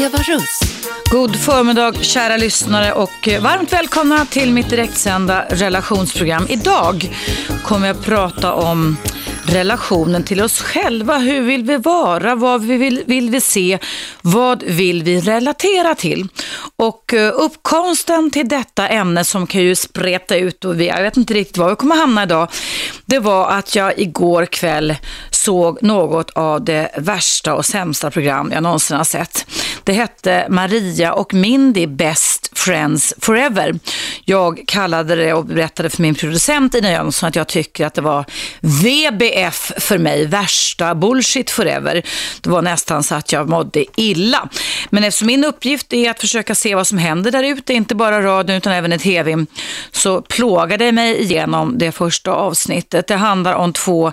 Eva Russ. God förmiddag kära lyssnare och eh, varmt välkomna till mitt direktsända relationsprogram. Idag kommer jag prata om relationen till oss själva. Hur vill vi vara? Vad vill, vill vi se? Vad vill vi relatera till? Och eh, uppkomsten till detta ämne som kan ju spreta ut och vi, jag vet inte riktigt var vi kommer hamna idag. Det var att jag igår kväll såg något av det värsta och sämsta program jag någonsin har sett. Det hette Maria och Mindy Best Friends Forever. Jag kallade det och berättade för min producent Ina Jönsson att jag tycker att det var VBF för mig, värsta bullshit forever. Det var nästan så att jag mådde illa. Men eftersom min uppgift är att försöka se vad som händer där ute, inte bara radion utan även i tv, så plågade jag mig igenom det första avsnittet. Det handlar om två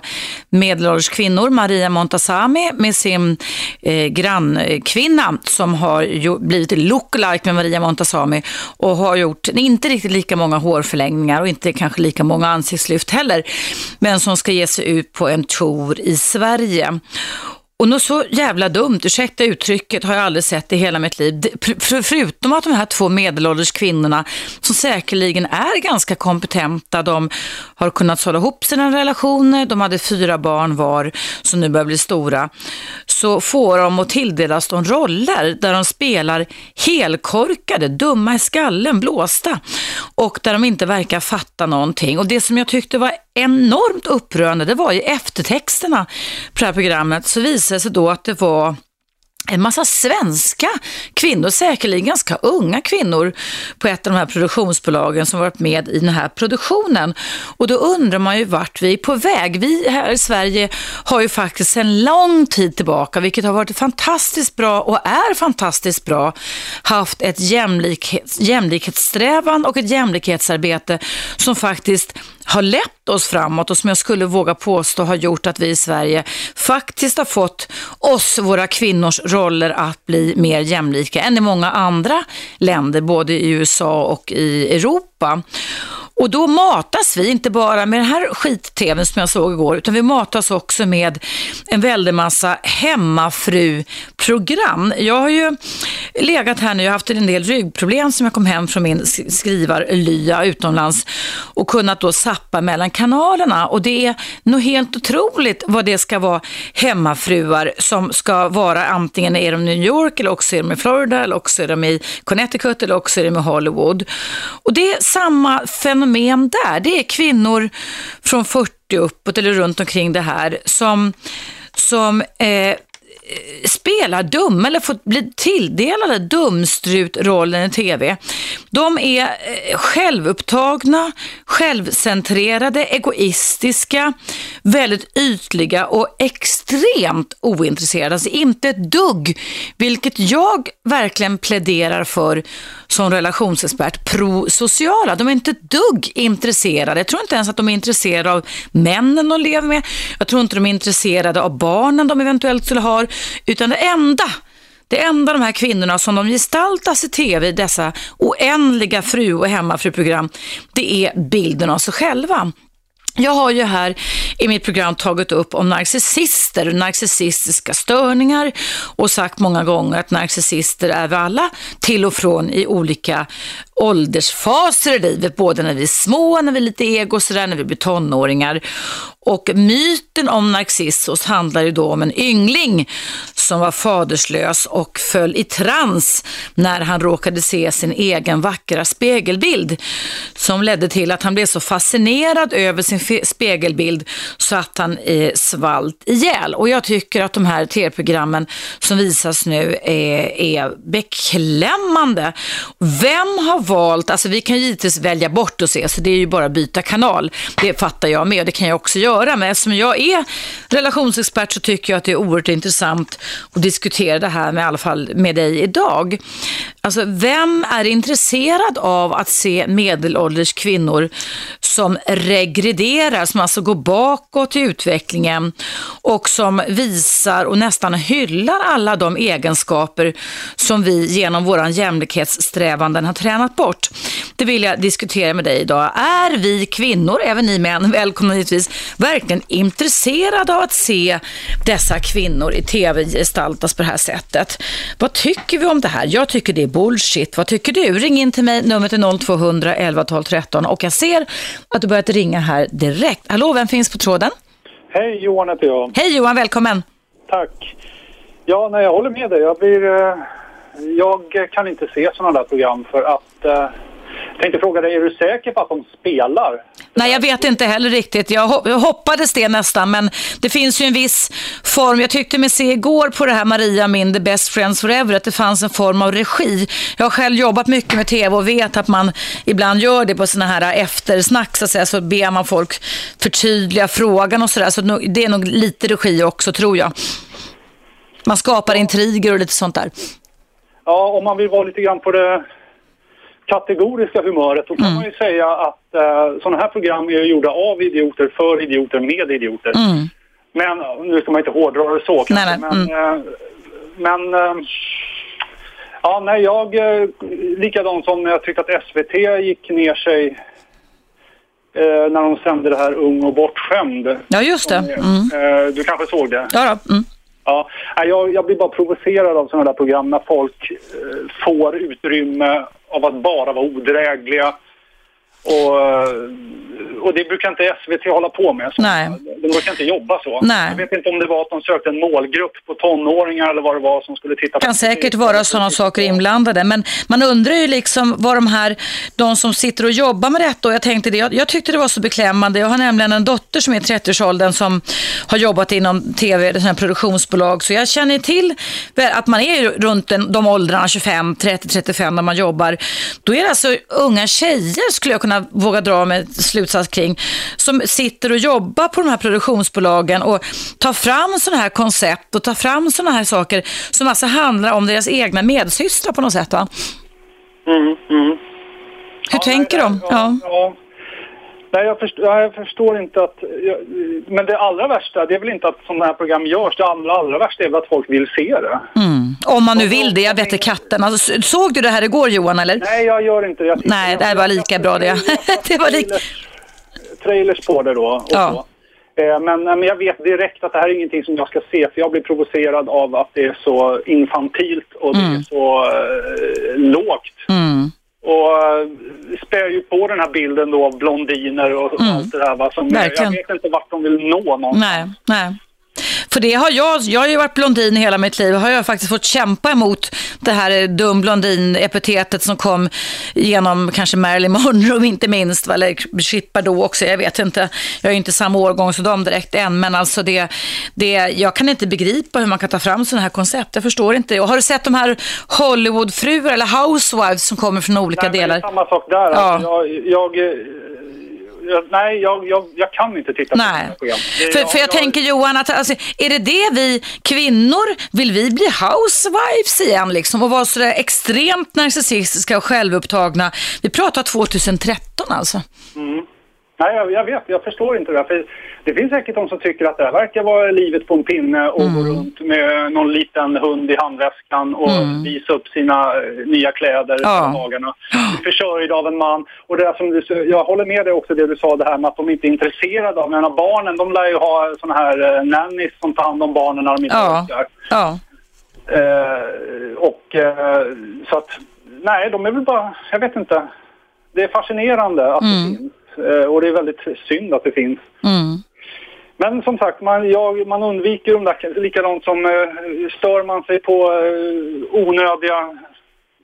medelålders kvinnor, Maria Montazami med sin eh, grannkvinna som har blivit lookalike med Maria Montazami och har gjort inte riktigt lika många hårförlängningar och inte kanske lika många ansiktslyft heller, men som ska ge sig ut på en tour i Sverige. Och något så jävla dumt, ursäkta uttrycket, har jag aldrig sett i hela mitt liv. Förutom att de här två medelålders kvinnorna, som säkerligen är ganska kompetenta, de har kunnat hålla ihop sina relationer, de hade fyra barn var som nu börjar bli stora, så får de och tilldelas de roller där de spelar helkorkade, dumma i skallen, blåsta och där de inte verkar fatta någonting. Och det som jag tyckte var enormt upprörande, det var i eftertexterna på det här programmet så visade det sig då att det var en massa svenska kvinnor, säkerligen ganska unga kvinnor på ett av de här produktionsbolagen som varit med i den här produktionen. Och då undrar man ju vart vi är på väg. Vi här i Sverige har ju faktiskt en lång tid tillbaka, vilket har varit fantastiskt bra och är fantastiskt bra, haft ett jämlikhets, jämlikhetssträvan och ett jämlikhetsarbete som faktiskt har lett oss framåt och som jag skulle våga påstå har gjort att vi i Sverige faktiskt har fått oss, våra kvinnors roller att bli mer jämlika än i många andra länder, både i USA och i Europa. Och då matas vi inte bara med den här skit-tvn som jag såg igår, utan vi matas också med en väldig massa hemmafru-program. Jag har ju legat här nu, jag har haft en del ryggproblem som jag kom hem från min skrivarlya utomlands och kunnat då sappa mellan kanalerna. Och det är nog helt otroligt vad det ska vara hemmafruar som ska vara antingen är de i New York eller också är de i Florida eller också är de i Connecticut eller också är de i Hollywood. Och det är samma fenomen fenomen där. Det är kvinnor från 40 uppåt eller runt omkring det här som, som eh, spelar dum eller får bli tilldelade dumstrutrollen i tv. De är eh, självupptagna, självcentrerade, egoistiska, väldigt ytliga och extremt ointresserade. Alltså inte ett dugg, vilket jag verkligen pläderar för som relationsexpert, prosociala. De är inte ett dugg intresserade. Jag tror inte ens att de är intresserade av männen de lever med. Jag tror inte de är intresserade av barnen de eventuellt skulle ha. Utan det enda det enda de här kvinnorna som de gestaltas i tv i dessa oändliga fru och hemmafruprogram, det är bilden av sig själva. Jag har ju här i mitt program tagit upp om narcissister och narcissistiska störningar och sagt många gånger att narcissister är vi alla till och från i olika åldersfaser i livet, både när vi är små, när vi är lite ego, sådär, när vi blir tonåringar. Och myten om Narcissus handlar ju då om en yngling som var faderslös och föll i trans när han råkade se sin egen vackra spegelbild som ledde till att han blev så fascinerad över sin spegelbild så att han eh, svalt ihjäl. Och jag tycker att de här tv-programmen som visas nu är, är beklämmande. Vem har valt, alltså vi kan givetvis välja bort och se, så det är ju bara att byta kanal. Det fattar jag med och det kan jag också göra. Men eftersom jag är relationsexpert så tycker jag att det är oerhört intressant att diskutera det här med i alla fall med dig idag. Alltså vem är intresserad av att se medelålders kvinnor som regrederar, som alltså går bakåt i utvecklingen och som visar och nästan hyllar alla de egenskaper som vi genom våran jämlikhetssträvanden har tränat bort. Det vill jag diskutera med dig idag. Är vi kvinnor, även ni män, välkomna givetvis, verkligen intresserade av att se dessa kvinnor i tv gestaltas på det här sättet? Vad tycker vi om det här? Jag tycker det är bullshit. Vad tycker du? Ring in till mig, numret är 0200 11 12 13 och jag ser att du börjat ringa här direkt. Hallå, vem finns på tråden? Hej, Johan heter jag. Hej Johan, välkommen. Tack. Ja, nej, jag håller med dig. Jag, blir, eh, jag kan inte se sådana där program för att eh, tänkte fråga dig, är du säker på att de spelar? Nej, jag vet inte heller riktigt. Jag hoppades det nästan, men det finns ju en viss form. Jag tyckte mig se igår på det här Maria Min, The Best Friends Forever, att det fanns en form av regi. Jag har själv jobbat mycket med tv och vet att man ibland gör det på sådana här eftersnack, så, att säga, så ber man folk förtydliga frågan och sådär. Så det är nog lite regi också, tror jag. Man skapar intriger och lite sånt där. Ja, om man vill vara lite grann på det kategoriska humöret, då kan mm. man ju säga att uh, sådana här program är gjorda av idioter, för idioter, med idioter. Mm. Men, nu ska man inte hårdra det så kanske, nej, nej. men, mm. uh, men uh, ja, nej, jag, uh, likadant som jag tyckte att SVT gick ner sig när de sände det här Ung och bortskämd. Ja, just det. Mm. du kanske såg det? Ja, då. Mm. Ja, jag, jag blir bara provocerad av sådana där program när folk eh, får utrymme av att bara vara odrägliga. Och, och det brukar inte SVT hålla på med. Så Nej. De brukar inte jobba så. Nej. Jag vet inte om det var att de sökte en målgrupp på tonåringar eller vad det var som skulle titta på. Det kan säkert vara sådana saker inblandade. Men man undrar ju liksom vad de här, de som sitter och jobbar med detta. Och jag tänkte det, jag, jag tyckte det var så beklämmande. Jag har nämligen en dotter som är 30-årsåldern som har jobbat inom tv, det produktionsbolag. Så jag känner till att man är runt den, de åldrarna 25, 30, 35 när man jobbar. Då är det alltså unga tjejer skulle jag kunna våga dra med slutsats kring, som sitter och jobbar på de här produktionsbolagen och tar fram sådana här koncept och tar fram sådana här saker som alltså handlar om deras egna medsystrar på något sätt va? Mm, mm. Hur ja, tänker de? Ja, ja. Nej, jag förstår, jag förstår inte att... Jag, men det allra värsta, det är väl inte att sådana här program görs. Det allra, allra värsta är väl att folk vill se det. Mm. Om man nu vill det, jag vet inte katten. Alltså, såg du det här igår Johan, eller? Nej, jag gör inte det. Nej, det var lika bra det. det var lika... Trailers på det då. Och ja. Eh, men, men jag vet direkt att det här är ingenting som jag ska se för jag blir provocerad av att det är så infantilt och mm. det är mm. så uh, lågt. Mm. Och uh, spär ju på den här bilden då av blondiner och mm. allt det där. Va, som, jag vet inte vart de vill nå någonstans. Nej, nej. För det har jag, jag har ju varit blondin hela mitt liv, har jag faktiskt fått kämpa emot det här dum blondin-epitetet som kom genom kanske Marilyn Monroe inte minst, eller Brigitte Bardot också, jag vet inte. Jag är inte samma årgång som dem direkt än, men alltså det, det, jag kan inte begripa hur man kan ta fram sådana här koncept, jag förstår inte. Och har du sett de här Hollywoodfruar eller housewives som kommer från olika Nej, delar? Det är samma sak där. Ja. Alltså, jag, jag nej, jag, jag, jag, kan inte titta på nej. program. För, jag, för jag, jag, tänker Johan, att, alltså, är det det vi kvinnor, vill vi bli housewives igen liksom och vara sådär extremt narcissistiska och självupptagna? Vi pratar 2013 alltså. Mm. Nej, jag, jag, vet, jag förstår inte det. För det finns säkert de som tycker att det här verkar vara livet på en pinne och mm. gå runt med någon liten hund i handväskan och mm. visa upp sina eh, nya kläder ja. på dagarna. Försörjd av en man. Och det som du, jag håller med dig också det du sa det här med att de inte är intresserade av. Men barnen, de lär ju ha såna här eh, nannies som tar hand om barnen när de inte ja. orkar. Ja. Eh, och eh, så att, nej, de är väl bara, jag vet inte. Det är fascinerande att mm. det finns. Eh, och det är väldigt synd att det finns. Mm. Men som sagt, man, jag, man undviker de där, likadant som eh, stör man sig på eh, onödiga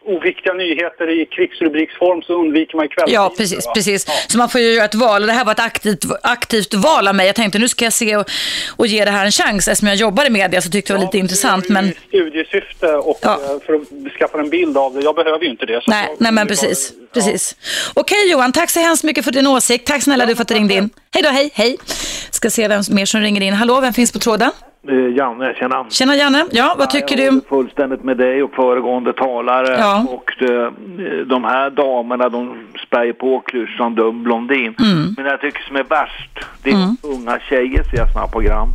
oviktiga nyheter i krigsrubriksform så undviker man kvällstidningar. Ja, precis. precis. Ja. Så man får ju göra ett val och det här var ett aktivt, aktivt val av mig. Jag tänkte nu ska jag se och, och ge det här en chans. Eftersom jag jobbar i media så tyckte jag det var lite intressant. Men... studiesyfte och ja. Eh, för att skaffa en bild av det. Jag behöver ju inte det. nej, nej men precis. Bara, precis. Ja. Okej Johan, tack så hemskt mycket för din åsikt. Tack snälla du för att du ringde in. Hej då, hej, hej. Ska se vem mer som ringer in. Hallå, vem finns på tråden? Eh, Janne, tjena. Tjena Janne, ja vad tycker jag du? fullständigt med dig och föregående talare. Ja. Och de, de här damerna de spär på klyschan dum blondin. Mm. Men jag tycker som är värst, det är unga tjejer ser jag sådana program.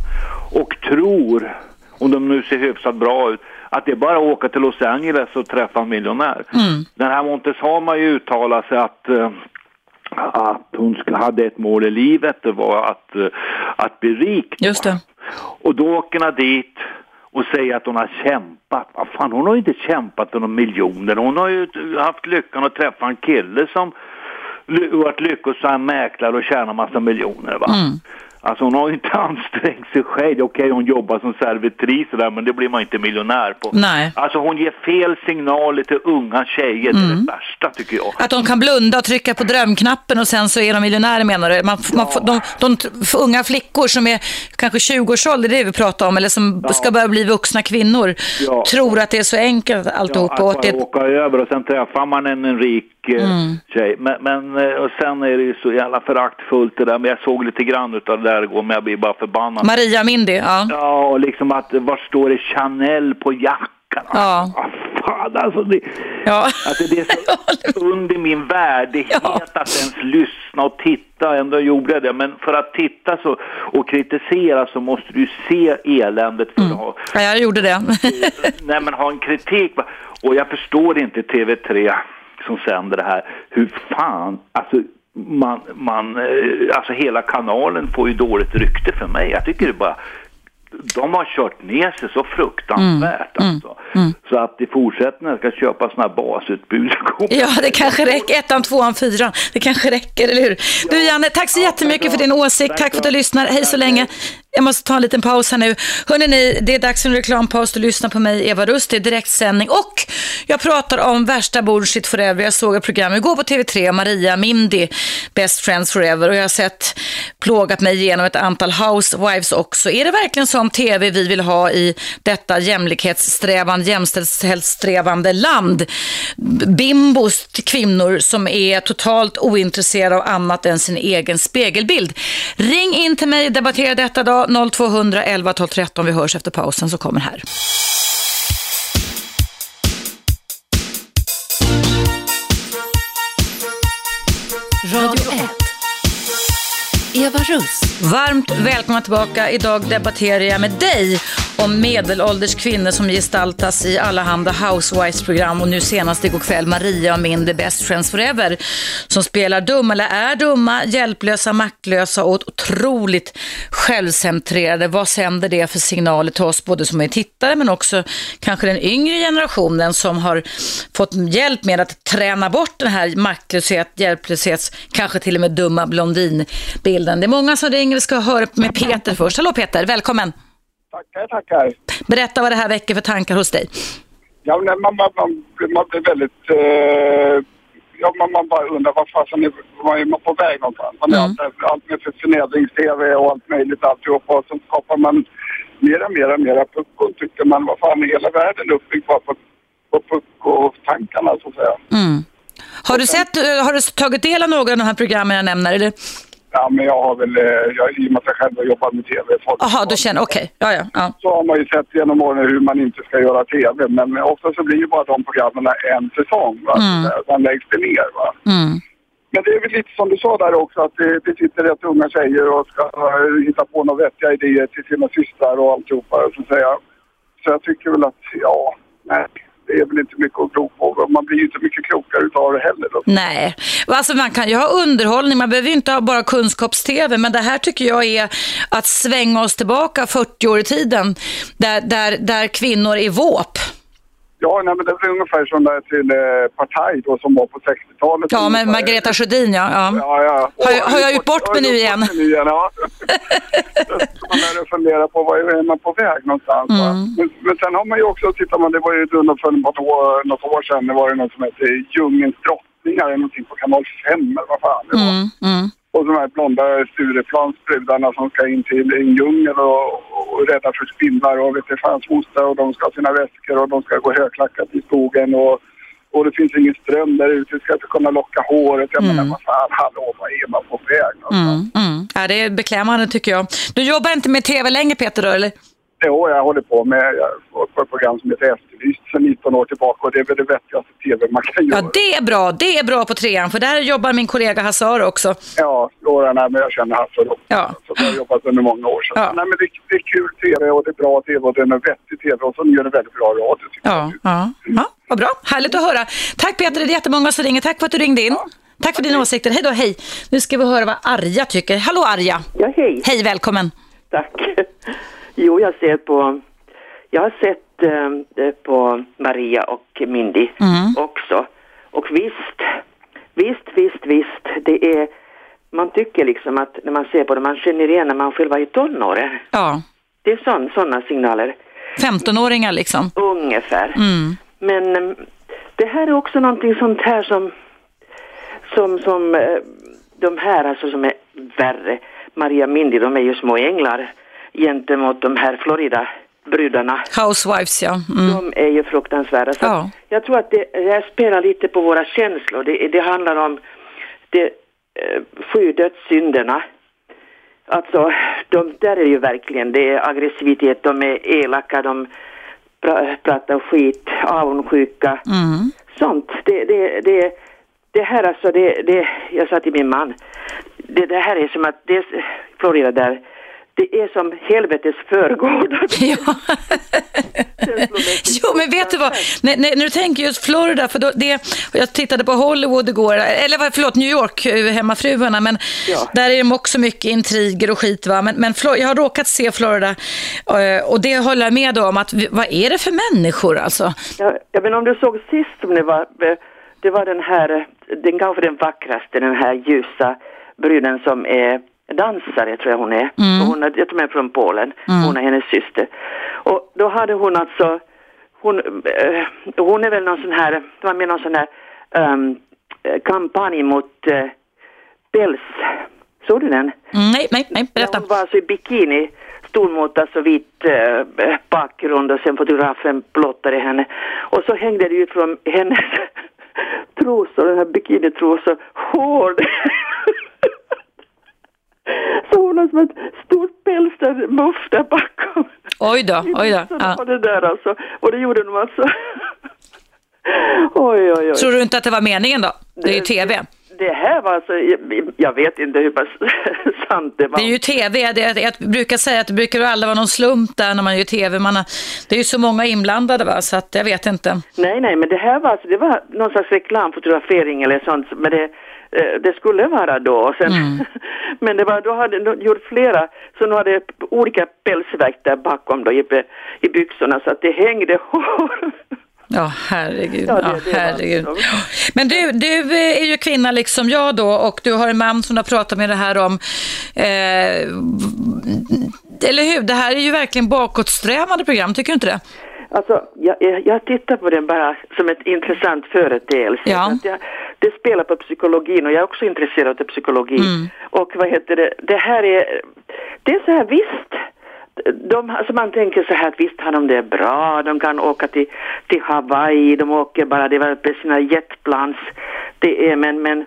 Och tror, om de nu ser hyfsat bra ut, att det är bara att åka till Los Angeles och träffa en miljonär. Mm. Den här Montes har ju uttalat sig att eh, att hon hade ett mål i livet, det var att, eh, att bli rik. Just det. Och då åker hon dit och säger att hon har kämpat. Vad fan, hon har ju inte kämpat för några miljoner. Hon har ju haft lyckan att träffa en kille som varit lyckosam mäklare och tjänat massa miljoner. Va? Mm. Alltså hon har ju inte ansträngt sig själv. Okej, hon jobbar som servitris och där, men det blir man inte miljonär på. Nej. Alltså hon ger fel signaler till unga tjejer. Det är det värsta tycker jag. Att de kan blunda och trycka på drömknappen och sen så är de miljonärer menar du? Man, man, får- de, de, f- unga flickor som är kanske 20-årsålder, det är det vi pratar om, eller som ska börja bli vuxna kvinnor, Ja. tror att det är så enkelt alltihop. Ja, att bara det, åka över och sen träffar man en, en rik eh, tjej. Men, men eh, och sen är det ju så jävla föraktfullt det där. Men jag såg lite grann utav det där men jag blir bara förbannad. Maria Mindy, ja. Ja, och liksom att var står det Chanel på jackan? Ja. Ah, fan alltså. Det, Ja. Alltså det är så under min värdighet Ja. att ens lyssna och titta. Ändå gjorde jag det. Men för att titta så, och kritisera så måste du se eländet för att ha ja, jag gjorde det. nej men ha en kritik. Och jag förstår inte TV3 som sänder det här. Hur fan, alltså man, man, eh, alltså hela kanalen får ju dåligt rykte för mig. Jag tycker det bara, de har kört ner sig så fruktansvärt alltså. Så att i fortsättningen ska köpa sådana här basutbud. Ja, det kanske räcker. Ettan, tvåan, fyran. Det kanske räcker, eller hur? Du Janne, tack så jättemycket för din åsikt. Tack för att du lyssnar. Hej så länge. Jag måste ta en liten paus här nu. Hörrni, det är dags för en reklampaus. Du lyssnar på mig, Eva Rust. Det är direktsändning. Och jag pratar om värsta bullshit forever. Jag såg ett program igår på TV3, Maria Mindy, Best Friends Forever. Och jag har sett, plågat mig igenom ett antal housewives också. Är det verkligen sån TV vi vill ha i detta jämlikhetssträvande, jämställdhetssträvande land? Bimbos till kvinnor som är totalt ointresserade av annat än sin egen spegelbild. Ring in till mig, och debattera detta då, 0200 11 12 13. Vi hörs efter pausen så kommer här. Radio 1. Eva Russ. Varmt välkomna tillbaka. Idag debatterar jag med dig om medelålders kvinnor som gestaltas i allehanda Housewives-program och nu senast igår kväll Maria och min The Best Friends Forever som spelar dumma eller är dumma, hjälplösa, maktlösa och otroligt självcentrerade. Vad sänder det för signaler till oss både som är tittare men också kanske den yngre generationen som har fått hjälp med att träna bort den här maktlöshet, hjälplöshets, kanske till och med dumma blondinbilden. Det är många som ringer Vi ska höra med Peter först. Hallå Peter, välkommen! Tackar, tackar. Berätta vad det här väcker för tankar hos dig. Ja, man, man, man, man blir väldigt... Eh, ja, man, man bara undrar vad fasen är, var är man på väg någonstans? Man är Mm. allt, allt med för förnedrings-tv och allt möjligt alltihopa och så skapar man mera, mera, mera pucko. Tycker man, vad fan är hela världen uppbyggd bara på, på pucko-tankarna så att säga. Mm. Har du, sett, eh, har du tagit del av några av de här programmen jag nämner? Eller? Ja, men jag har väl, eh, jag, i och med att jag själv har jobbat med tv. Jaha, du känner, okej. Ja, ja, ja. så har man ju sett genom åren hur man inte ska göra tv. Men ofta så blir ju bara de programmen en säsong. Va? Mm. Sen läggs det ner. Va? Mm. Men det är väl lite som du sa där också att det, det sitter rätt unga tjejer och ska eh, hitta på några vettiga idéer till sina systrar och alltihopa så att säga. Så jag tycker väl att, ja, nej, det är väl inte mycket att tro på. Man blir ju inte mycket klokare utav det heller. Då. Nej, alltså man kan ju ha underhållning, man behöver ju inte ha bara kunskaps-tv, men det här tycker jag är att svänga oss tillbaka 40 år i tiden, där, där, där kvinnor är våp. Ja, nej, men det är ungefär som där till eh, Partaj då som var på 60-talet. Ja, med. Margareta Sjödin, ja. ja. Ja, ja. Har jag- har jag gjort bort mig nu igen? Igen, ja. Man börjar fundera på var är man på väg någonstans. Mm. Men, men sen har man ju också, tittar man, det var ju under för något år, något år sedan, det var ju något som hette Djungelns drottningar eller någonting på kanal 5 eller vad fan det var. Mm, mm. Och de här blonda Stureplansbrudarna som ska in till en djungel och, och rädda för spindlar och vet inte fans moster och de ska ha sina väskor och de ska gå högklackat i skogen och, och det finns ingen ström där ute, ska inte kunna locka håret. Jag menar, vad fan, hallå, vad är man på väg? Mm, mm. Ja, det är beklämmande tycker jag. Du jobbar inte med tv längre Peter då, eller? Jo, jag håller på med på ett program som heter Efterlyst sedan 19 år tillbaka och det är väl det vettigaste tv man kan göra. Ja, det är bra. Det är bra på trean, för där jobbar min kollega Hassar också. Ja, Laura, nej, men jag känner Hasse då. Ja. Så jag har jobbat under många år. Så. Ja. Nej, men det, det är kul tv och det är bra tv och det är en vettig tv och så gör det väldigt bra radio. Ja, jag. ja, ja, vad bra. Härligt att höra. Tack Peter, det är jättemånga som ringer. Tack för att du ringde in. Tack för dina åsikter. Hej då, hej. Nu ska vi höra vad Arja tycker. Hallå Arja. Ja, hej. Hej, välkommen. Tack. Jo, jag ser på... Jag har sett eh, på Maria och Mindy Mm. också. Och visst, visst, visst, visst. Det är... Man tycker liksom att när man ser på det, man känner igen när man själv var i tonåren. Ja, Det är sådana signaler, 15-åringar liksom. ungefär. Mm. Men eh, det här är också någonting sånt här som, som, som eh, de här alltså som är värre. Maria Mindy, de är ju små änglar gentemot de här Florida-brudarna. Housewives, ja. Mm. De är ju fruktansvärda. Så Ja. Jag tror att det, det spelar lite på våra känslor. Det, det handlar om de eh, sju dödssynderna. Alltså, de, där är ju verkligen, det är aggressivitet, de är elaka, de pra, pratar skit, avundsjuka, Mm. sånt. Det, det, det, det här alltså, det, det, jag sa till min man, det, det här är som att, det, Florida där, det är som helvetes förgårdar. Ja. jo, men vet du vad? När, när, du tänker just Florida, för då, det, jag tittade på Hollywood igår, eller förlåt, New York, eh, Hemmafruarna, men Ja. där är de också mycket intriger och skit. Va? Men, men jag har råkat se Florida eh, och det håller jag med om, att vad är det för människor alltså? Ja, jag inte om du såg sist som det var, eh, det var den här, den kanske den vackraste, den här ljusa bruden som är dansare tror jag hon är. Och hon är jag tror hon är från Polen, hon är hennes syster. Och då hade hon alltså, hon, eh, hon är väl någon sån här, det var med någon sån här eh, kampanj mot uh, päls. Såg du den? Mm, nej, nej, nej, berätta. hon var alltså i bikini, stod mot alltså vit eh, bakgrund och sen fotografen blottade henne. Och så hängde det ut från hennes trosor, den här bikinitrosor, hår. så hon har som ett stort pälsmuff där bakom. Oj då, oj då. Ja. Det där alltså. Och det gjorde de alltså. oj, oj, oj. Tror du inte att det var meningen då? Det är ju tv. Det här var alltså, jag- vet inte hur pass sant det var. Det är ju tv. Det, jag brukar säga att det brukar aldrig vara någon slump där när man gör tv. Man har, det är ju så många inblandade va, så att jag vet inte. Nej, nej, men det här var alltså, det var någon slags reklamfotografering eller sånt, men det, det skulle vara då. Sen, men det var, då hade de gjort flera, så nu hade olika pälsverk där bakom då i, i byxorna, så att det hängde hår. Ja, herregud. Ja, Ja, det- det var herregud. Men du, du är ju kvinna liksom jag då och du har en man som du har pratat med det här om. Eh, eller hur? Det här är ju verkligen bakåtsträvande program, tycker du inte det? Alltså, jag, jag, tittar på den bara som ett intressant företeelse. Ja. Jag, det spelar på psykologin och jag är också intresserad av psykologi. Mm. Och vad heter det, det här är, det är så här visst. De, alltså man tänker så här att visst har de det bra, de kan åka till, till Hawaii, de åker bara, det var med sina jetplans. Det är, men, men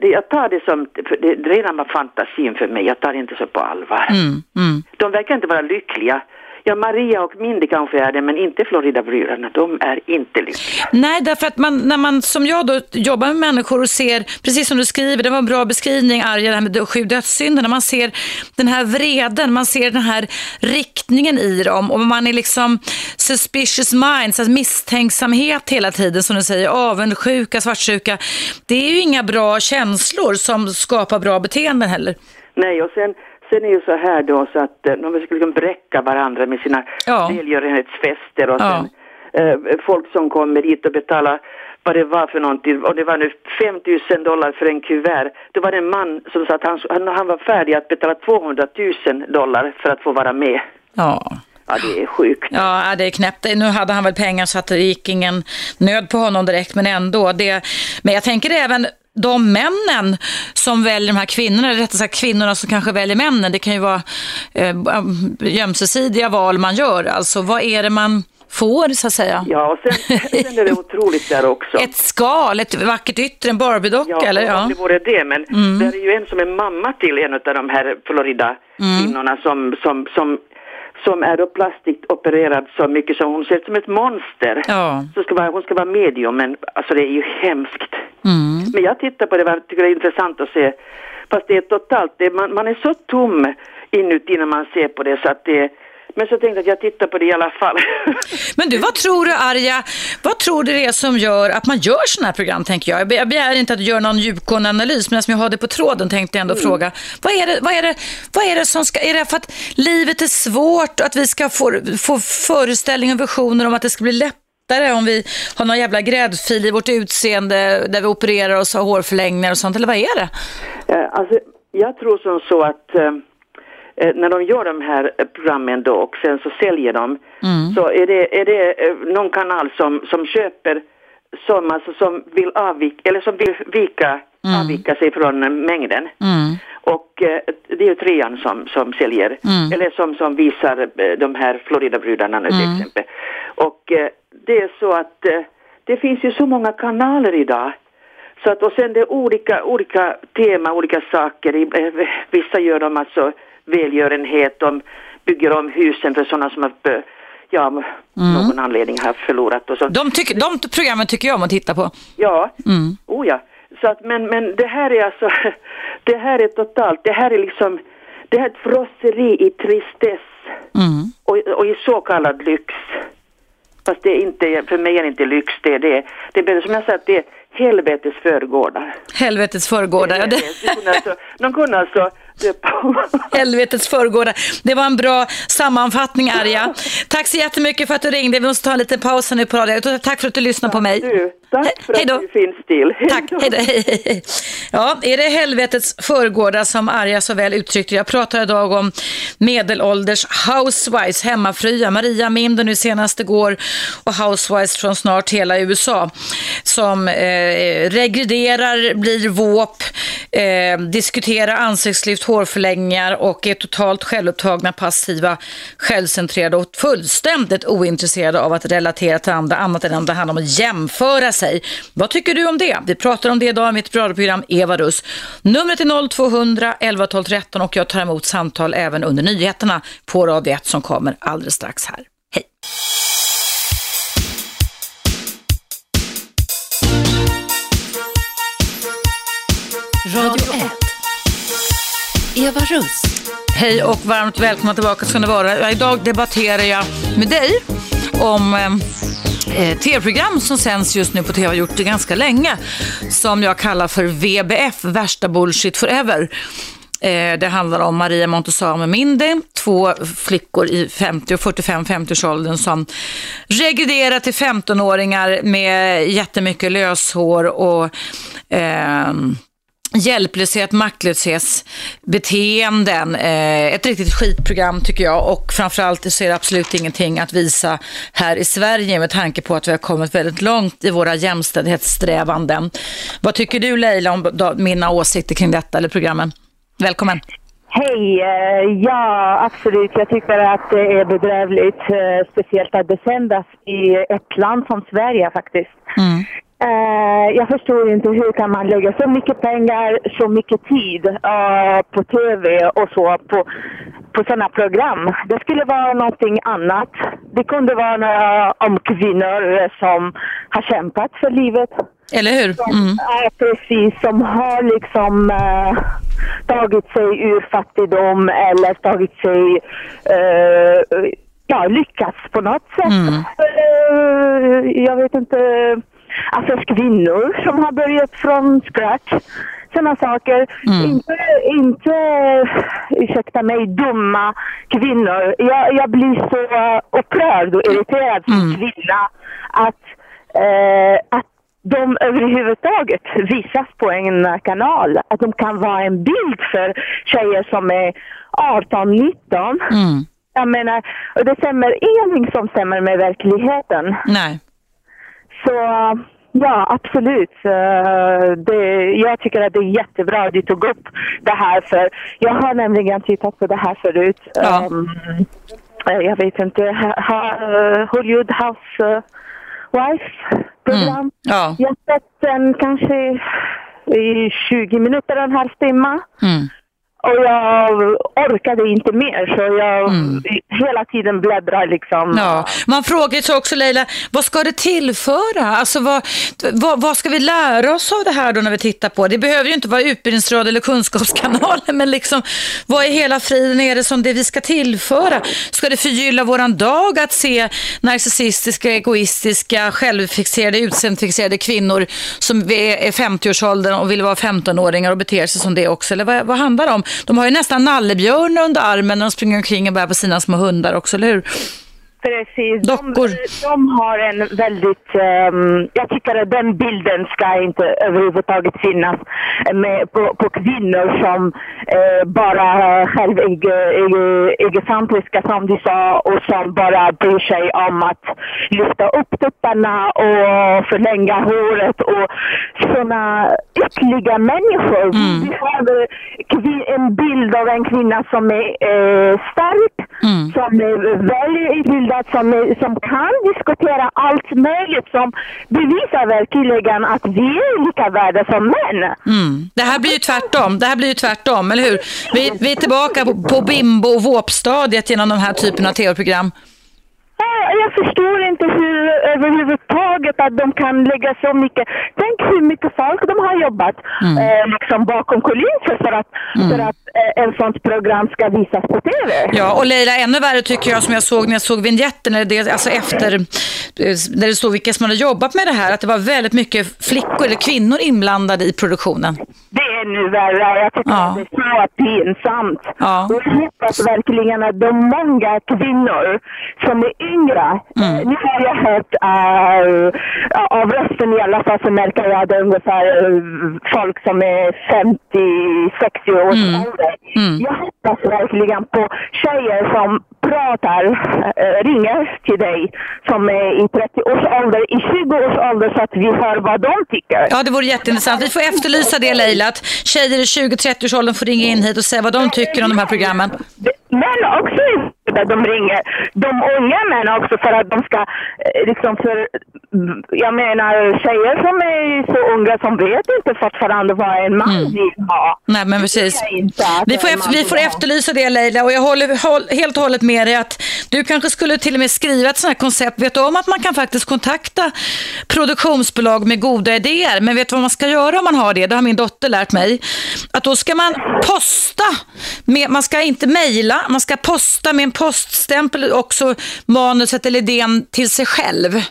det, jag tar det som, det, det redan var fantasin för mig, jag tar det inte så på allvar. Mm, mm. De verkar inte vara lyckliga. Ja, Maria och Mindy kanske är det, men inte Florida-bröderna. De är inte lyckliga. Nej, därför att man, när man som jag då jobbar med människor och ser, precis som du skriver, det var en bra beskrivning Arja, det här med dö- sju dödssynderna, man ser den här vreden, man ser den här riktningen i dem och man är liksom suspicious minds, alltså misstänksamhet hela tiden som du säger, avundsjuka, svartsjuka. Det är ju inga bra känslor som skapar bra beteenden heller. Nej, och sen, sen är ju så här då så att eh, de skulle liksom bräcka varandra med sina Ja. välgörenhetsfester och Ja. sen eh, folk som kommer dit och betalar vad det var för någonting och det var nu 5 000 dollar för en kuvert. Det var en man som sa att han, han, han var färdig att betala 200 000 dollar för att få vara med. Ja. Ja, det är sjukt. Ja, det är knäppt. Nu hade han väl pengar så att det gick ingen nöd på honom direkt, men ändå. Det, men jag tänker även de männen som väljer de här kvinnorna, eller rättare sagt kvinnorna som kanske väljer männen. Det kan ju vara eh, ömsesidiga val man gör. Alltså vad är det man får så att säga? Ja, och sen, sen är det otroligt där också. Ett skal, ett vackert yttre, en Barbiedocka Ja, eller? Ja. det vore det, men Mm. det är ju en som är mamma till en av de här Florida-kvinnorna som, som, som som är då plastikopererad så mycket som hon ser ut som ett monster. Ja. Så ska vara, hon ska vara medium men alltså det är ju hemskt. Mm. Men jag tittar på det och tycker det är intressant att se. Fast det är totalt, det, man, man är så tom inuti när man ser på det så att det men så tänkte jag att jag tittar på det i alla fall. Men du, vad tror du Arja, vad tror du det är som gör att man gör sådana här program tänker jag? Jag begär inte att du gör någon djupgående analys, men eftersom jag har det på tråden tänkte jag ändå mm. fråga. Vad är, det, vad, är det, vad är det som ska, är det för att livet är svårt, att vi ska få, få föreställningar och visioner om att det ska bli lättare om vi har någon jävla gräddfil i vårt utseende där vi opererar oss och har hårförlängningar och sånt, eller vad är det? Eh, alltså, jag tror som så att eh, när de gör de här programmen då och sen så säljer de mm. så är det, är det eh, någon kanal som, som köper som, alltså, som vill avvika, eller som vill vika, mm. avvika sig från mängden. Mm. Och eh, det är ju trean som, som säljer, mm. eller som, som visar eh, de här Floridabrudarna nu till mm. exempel. Och eh, det är så att eh, det finns ju så många kanaler idag. Så att, och sen det är olika, olika tema, olika saker. Vissa gör de alltså välgörenhet, de bygger om husen för sådana som har ja, mm. någon anledning har förlorat. Och så. De, tyck, de programmen tycker jag om att titta på. Ja, mm. oh ja. Så att, men, men det här är alltså, det här är totalt, det här är liksom, det här är ett frosseri i tristess mm. och, och i så kallad lyx. Fast det är inte, för mig är det inte lyx, det är det. Det är som jag sa, det är helvetets förgårdar. Helvetets förgårdar, ja. Det... De kunde alltså Helvetets förgårdar. Det var en bra sammanfattning, Arja. Tack så jättemycket för att du ringde. Vi måste ta en liten paus nu på radio. Tack för att du lyssnade på mig. Du, tack för att du finns till. Tack, hej då. Hej, Ja, är det helvetets förgårdar som Arja så väl uttryckte Jag pratar idag om medelålders housewives, hemmafruar. Maria Minder nu senast igår och housewives från snart hela USA som eh, regrederar, blir våp, eh, diskuterar ansiktslyft, hårförlängningar och är totalt självupptagna, passiva, självcentrerade och fullständigt ointresserade av att relatera till andra annat än att det handlar om att jämföra sig. Vad tycker du om det? Vi pratar om det idag i mitt radioprogram Eva Russ. Numret är 0200 11 12 13 och jag tar emot samtal även under nyheterna på Radio 1 som kommer alldeles strax här. Hej! Radio 1. Eva Russ. Hej och varmt välkomna tillbaka ska ni vara. Idag debatterar jag med dig om eh, eh tv-program som sänds just nu på tv, har gjort det ganska länge, som jag kallar för VBF, värsta bullshit forever. Eh, det handlar om Maria Montazami Mindi, två flickor i 50 och 45-50-årsåldern som regrederar till 15-åringar med jättemycket löshår och eh, hjälplöshet, maktlöshetsbeteenden. Eh, ett riktigt skitprogram tycker jag och framförallt så är det absolut ingenting att visa här i Sverige med tanke på att vi har kommit väldigt långt i våra jämställdhetssträvanden. Vad tycker du Leila om mina åsikter kring detta eller programmen? Välkommen! Hej! Eh, ja, absolut. Jag tycker att det är bedrövligt, eh, speciellt att det sändas i ett land som Sverige faktiskt. Mm. Uh, jag förstår inte hur kan man lägga så mycket pengar, så mycket tid uh, på tv och så på, på sådana program. Det skulle vara någonting annat. Det kunde vara om kvinnor som har kämpat för livet. Eller hur? Mm. Ja, precis. Som har liksom uh, tagit sig ur fattigdom eller tagit sig ja, lyckats på något sätt. Mm. jag vet inte alltså kvinnor som har börjat från scratch. Sådana saker. Mm. Inte, inte, ursäkta mig, dumma kvinnor. Jag, jag blir så upprörd och irriterad som mm. kvinna att, eh, att de överhuvudtaget visas på en kanal. Att de kan vara en bild för tjejer som är 18, 19. Mm. Jag menar, och det stämmer ingenting som stämmer med verkligheten. Nej. Så ja, absolut. Eh, det, jag tycker att det är jättebra att du tog upp det här för jag har nämligen tittat på det här förut. Ja. Um, jag vet inte, ha, Hollywood Housewife program. Mm. Ja. Jag har sett den kanske i 20 minuter, en halvtimme. Mm. Och jag orkade inte mer så jag mm. hela tiden bläddrar liksom. Ja. Man frågar sig också Leila, vad ska det tillföra? Alltså vad, vad, vad, ska vi lära oss av det här då när vi tittar på det? Behöver ju inte vara utbildningsradio eller kunskapskanalen men liksom vad i hela friden är det som det vi ska tillföra? Ska det förgylla våran dag att se narcissistiska, egoistiska, självfixerade, utseendefixerade kvinnor som är 50-årsåldern och vill vara 15-åringar och beter sig som det också? Eller vad, vad handlar det om? De har ju nästan nallebjörnar under armen när de springer omkring och bär på sina små hundar också, eller hur? Precis. De, de, har en väldigt, um, jag tycker att den bilden ska inte överhuvudtaget finnas med, på, på kvinnor som uh, bara självegocentriska som du sa och som bara bryr sig om att lyfta upp tuttarna och förlänga håret och sådana ytliga människor. Mm. Vi har en bild av en kvinna som är uh, stark, mm. som är väldigt utbildad som, som kan diskutera allt möjligt som bevisar verkligen att vi är lika värda som män. Mm. Det här blir ju tvärtom, det här blir ju tvärtom, eller hur? Vi, vi är tillbaka på, på bimbo och våpstadiet genom de här typerna av tv-program. Jag förstår inte hur överhuvudtaget att de kan lägga så mycket. Tänk hur mycket folk de har jobbat mm. eh, liksom bakom kulisser för att, mm. för att eh, en sånt program ska visas på tv. Ja, och Leila, ännu värre tycker jag som jag såg när jag såg vignetten, alltså efter, när det stod vilka som hade jobbat med det här, att det var väldigt mycket flickor eller kvinnor inblandade i produktionen. Det är nu värre. Jag tycker ja. att det är så pinsamt. Ja. Och jag hoppas verkligen att de många kvinnor som är yngre, mm. nu har jag hört uh, av rösten i alla fall så märker jag att det är ungefär folk som är 50-60 års mm. Ålder. Mm. Jag hoppas verkligen på tjejer som pratar, uh, ringer till dig som är i 30 års ålder, i 20 års ålder så att vi hör vad de tycker. Ja, det vore jätteintressant. Vi får efterlysa det Leila, att tjejer i 20-30 års åldern får ringa in hit och säga vad de tycker om de här programmen. Män också där de ringer de unga män också för att de ska eh, liksom för jag menar tjejer som är så unga som vet inte fortfarande vad en man mm. vill ha. Nej men precis. Vi får, efter, vi får efterlysa det Leila och jag håller håll, helt och hållet med dig att du kanske skulle till och med skriva ett sånt här koncept. Vet du om att man kan faktiskt kontakta produktionsbolag med goda idéer men vet du vad man ska göra om man har det? Det har min dotter lärt mig. Att då ska man posta, med, man ska inte mejla, man ska posta med en poststämpel också manuset eller idén till sig själv.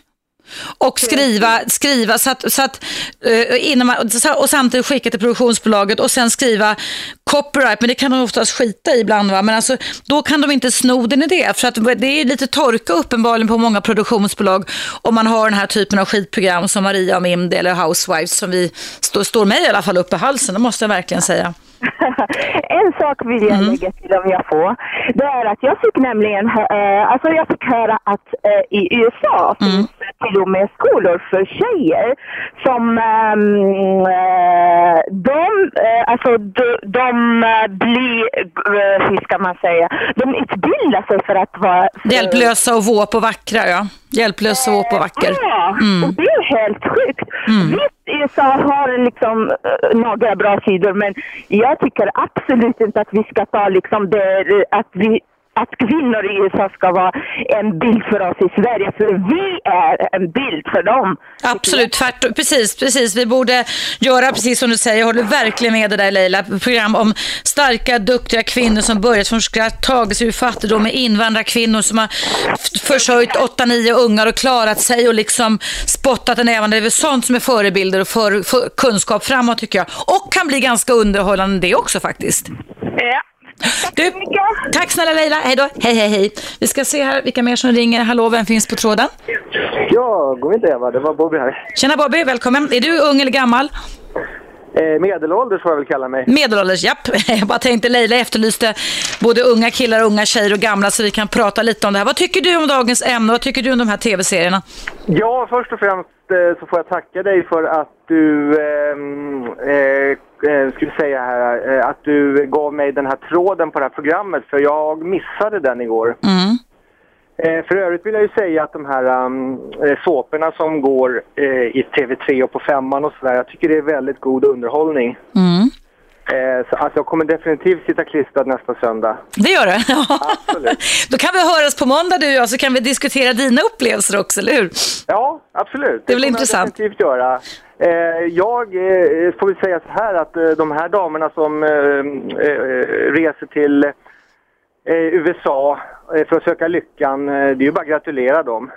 Och skriva, skriva så att, så att, uh, innan man, och samtidigt skicka till produktionsbolaget och sen skriva copyright, men det kan de oftast skita i ibland va, men alltså då kan de inte sno den i det, för att det är lite torka uppenbarligen på många produktionsbolag om man har den här typen av skitprogram som Maria och Mimd eller Housewives som vi står, står mig i alla fall upp i halsen, det måste jag verkligen säga. En sak vill jag mm. lägga till om jag får. Det är att jag fick nämligen, äh, alltså jag fick höra att äh, i USA mm. finns till och med skolor för tjejer som äh, de, alltså de, de blir, hur ska man säga, de utbildar sig för att vara... För... Hjälplösa och våp och vackra, ja. Hjälplös våp och vacker. Ja, mm. och det är helt sjukt. Mm. Visst, USA har liksom några bra sidor, men jag tycker absolut inte att vi ska ta liksom det, att vi att kvinnor i USA ska vara en bild för oss i Sverige, för vi är en bild för dem. Absolut, tvärtom. Precis, precis. Vi borde göra precis som du säger. Jag håller verkligen med dig där Leila. Program om starka, duktiga kvinnor som börjat från skratt, tagit sig ur fattigdom med invandrarkvinnor som har försörjt åtta, nio ungar och klarat sig och liksom spottat en även. Det är sånt som är förebilder och för, för kunskap framåt tycker jag. Och kan bli ganska underhållande det också faktiskt. Ja. Du, tack snälla Leila. Hej då. Hej, hej, hej. Vi ska se här vilka mer som ringer. Hallå, vem finns på tråden? Ja, god vinter Eva. Det var Bobby här. Tjena Bobby, välkommen. Är du ung eller gammal? Eh, medelålders får jag väl kalla mig. Medelålders, japp. Jag bara tänkte Leila efterlyste både unga killar, unga tjejer och gamla så vi kan prata lite om det här. Vad tycker du om dagens ämne? Vad tycker du om de här tv-serierna? Ja, först och främst eh, så får jag tacka dig för att du ehm, eh, eh, skulle säga här, eh, att du gav mig den här tråden på det här programmet för jag missade den igår. Mm. Eh, för övrigt vill jag ju säga att de här um, såporna som går i TV3 och på femman och sådär, jag tycker det är väldigt god underhållning. Mm. Så, alltså, jag kommer definitivt sitta klistrad nästa söndag. Det gör du? Absolut. Då kan vi höras på måndag du och jag så kan vi diskutera dina upplevelser också, eller hur? Ja, absolut. Det väl kommer intressant. Jag definitivt göra. Eh, jag eh, får väl säga så här att eh, de här damerna som reser till USA för att söka lyckan, det är ju bara att gratulera dem.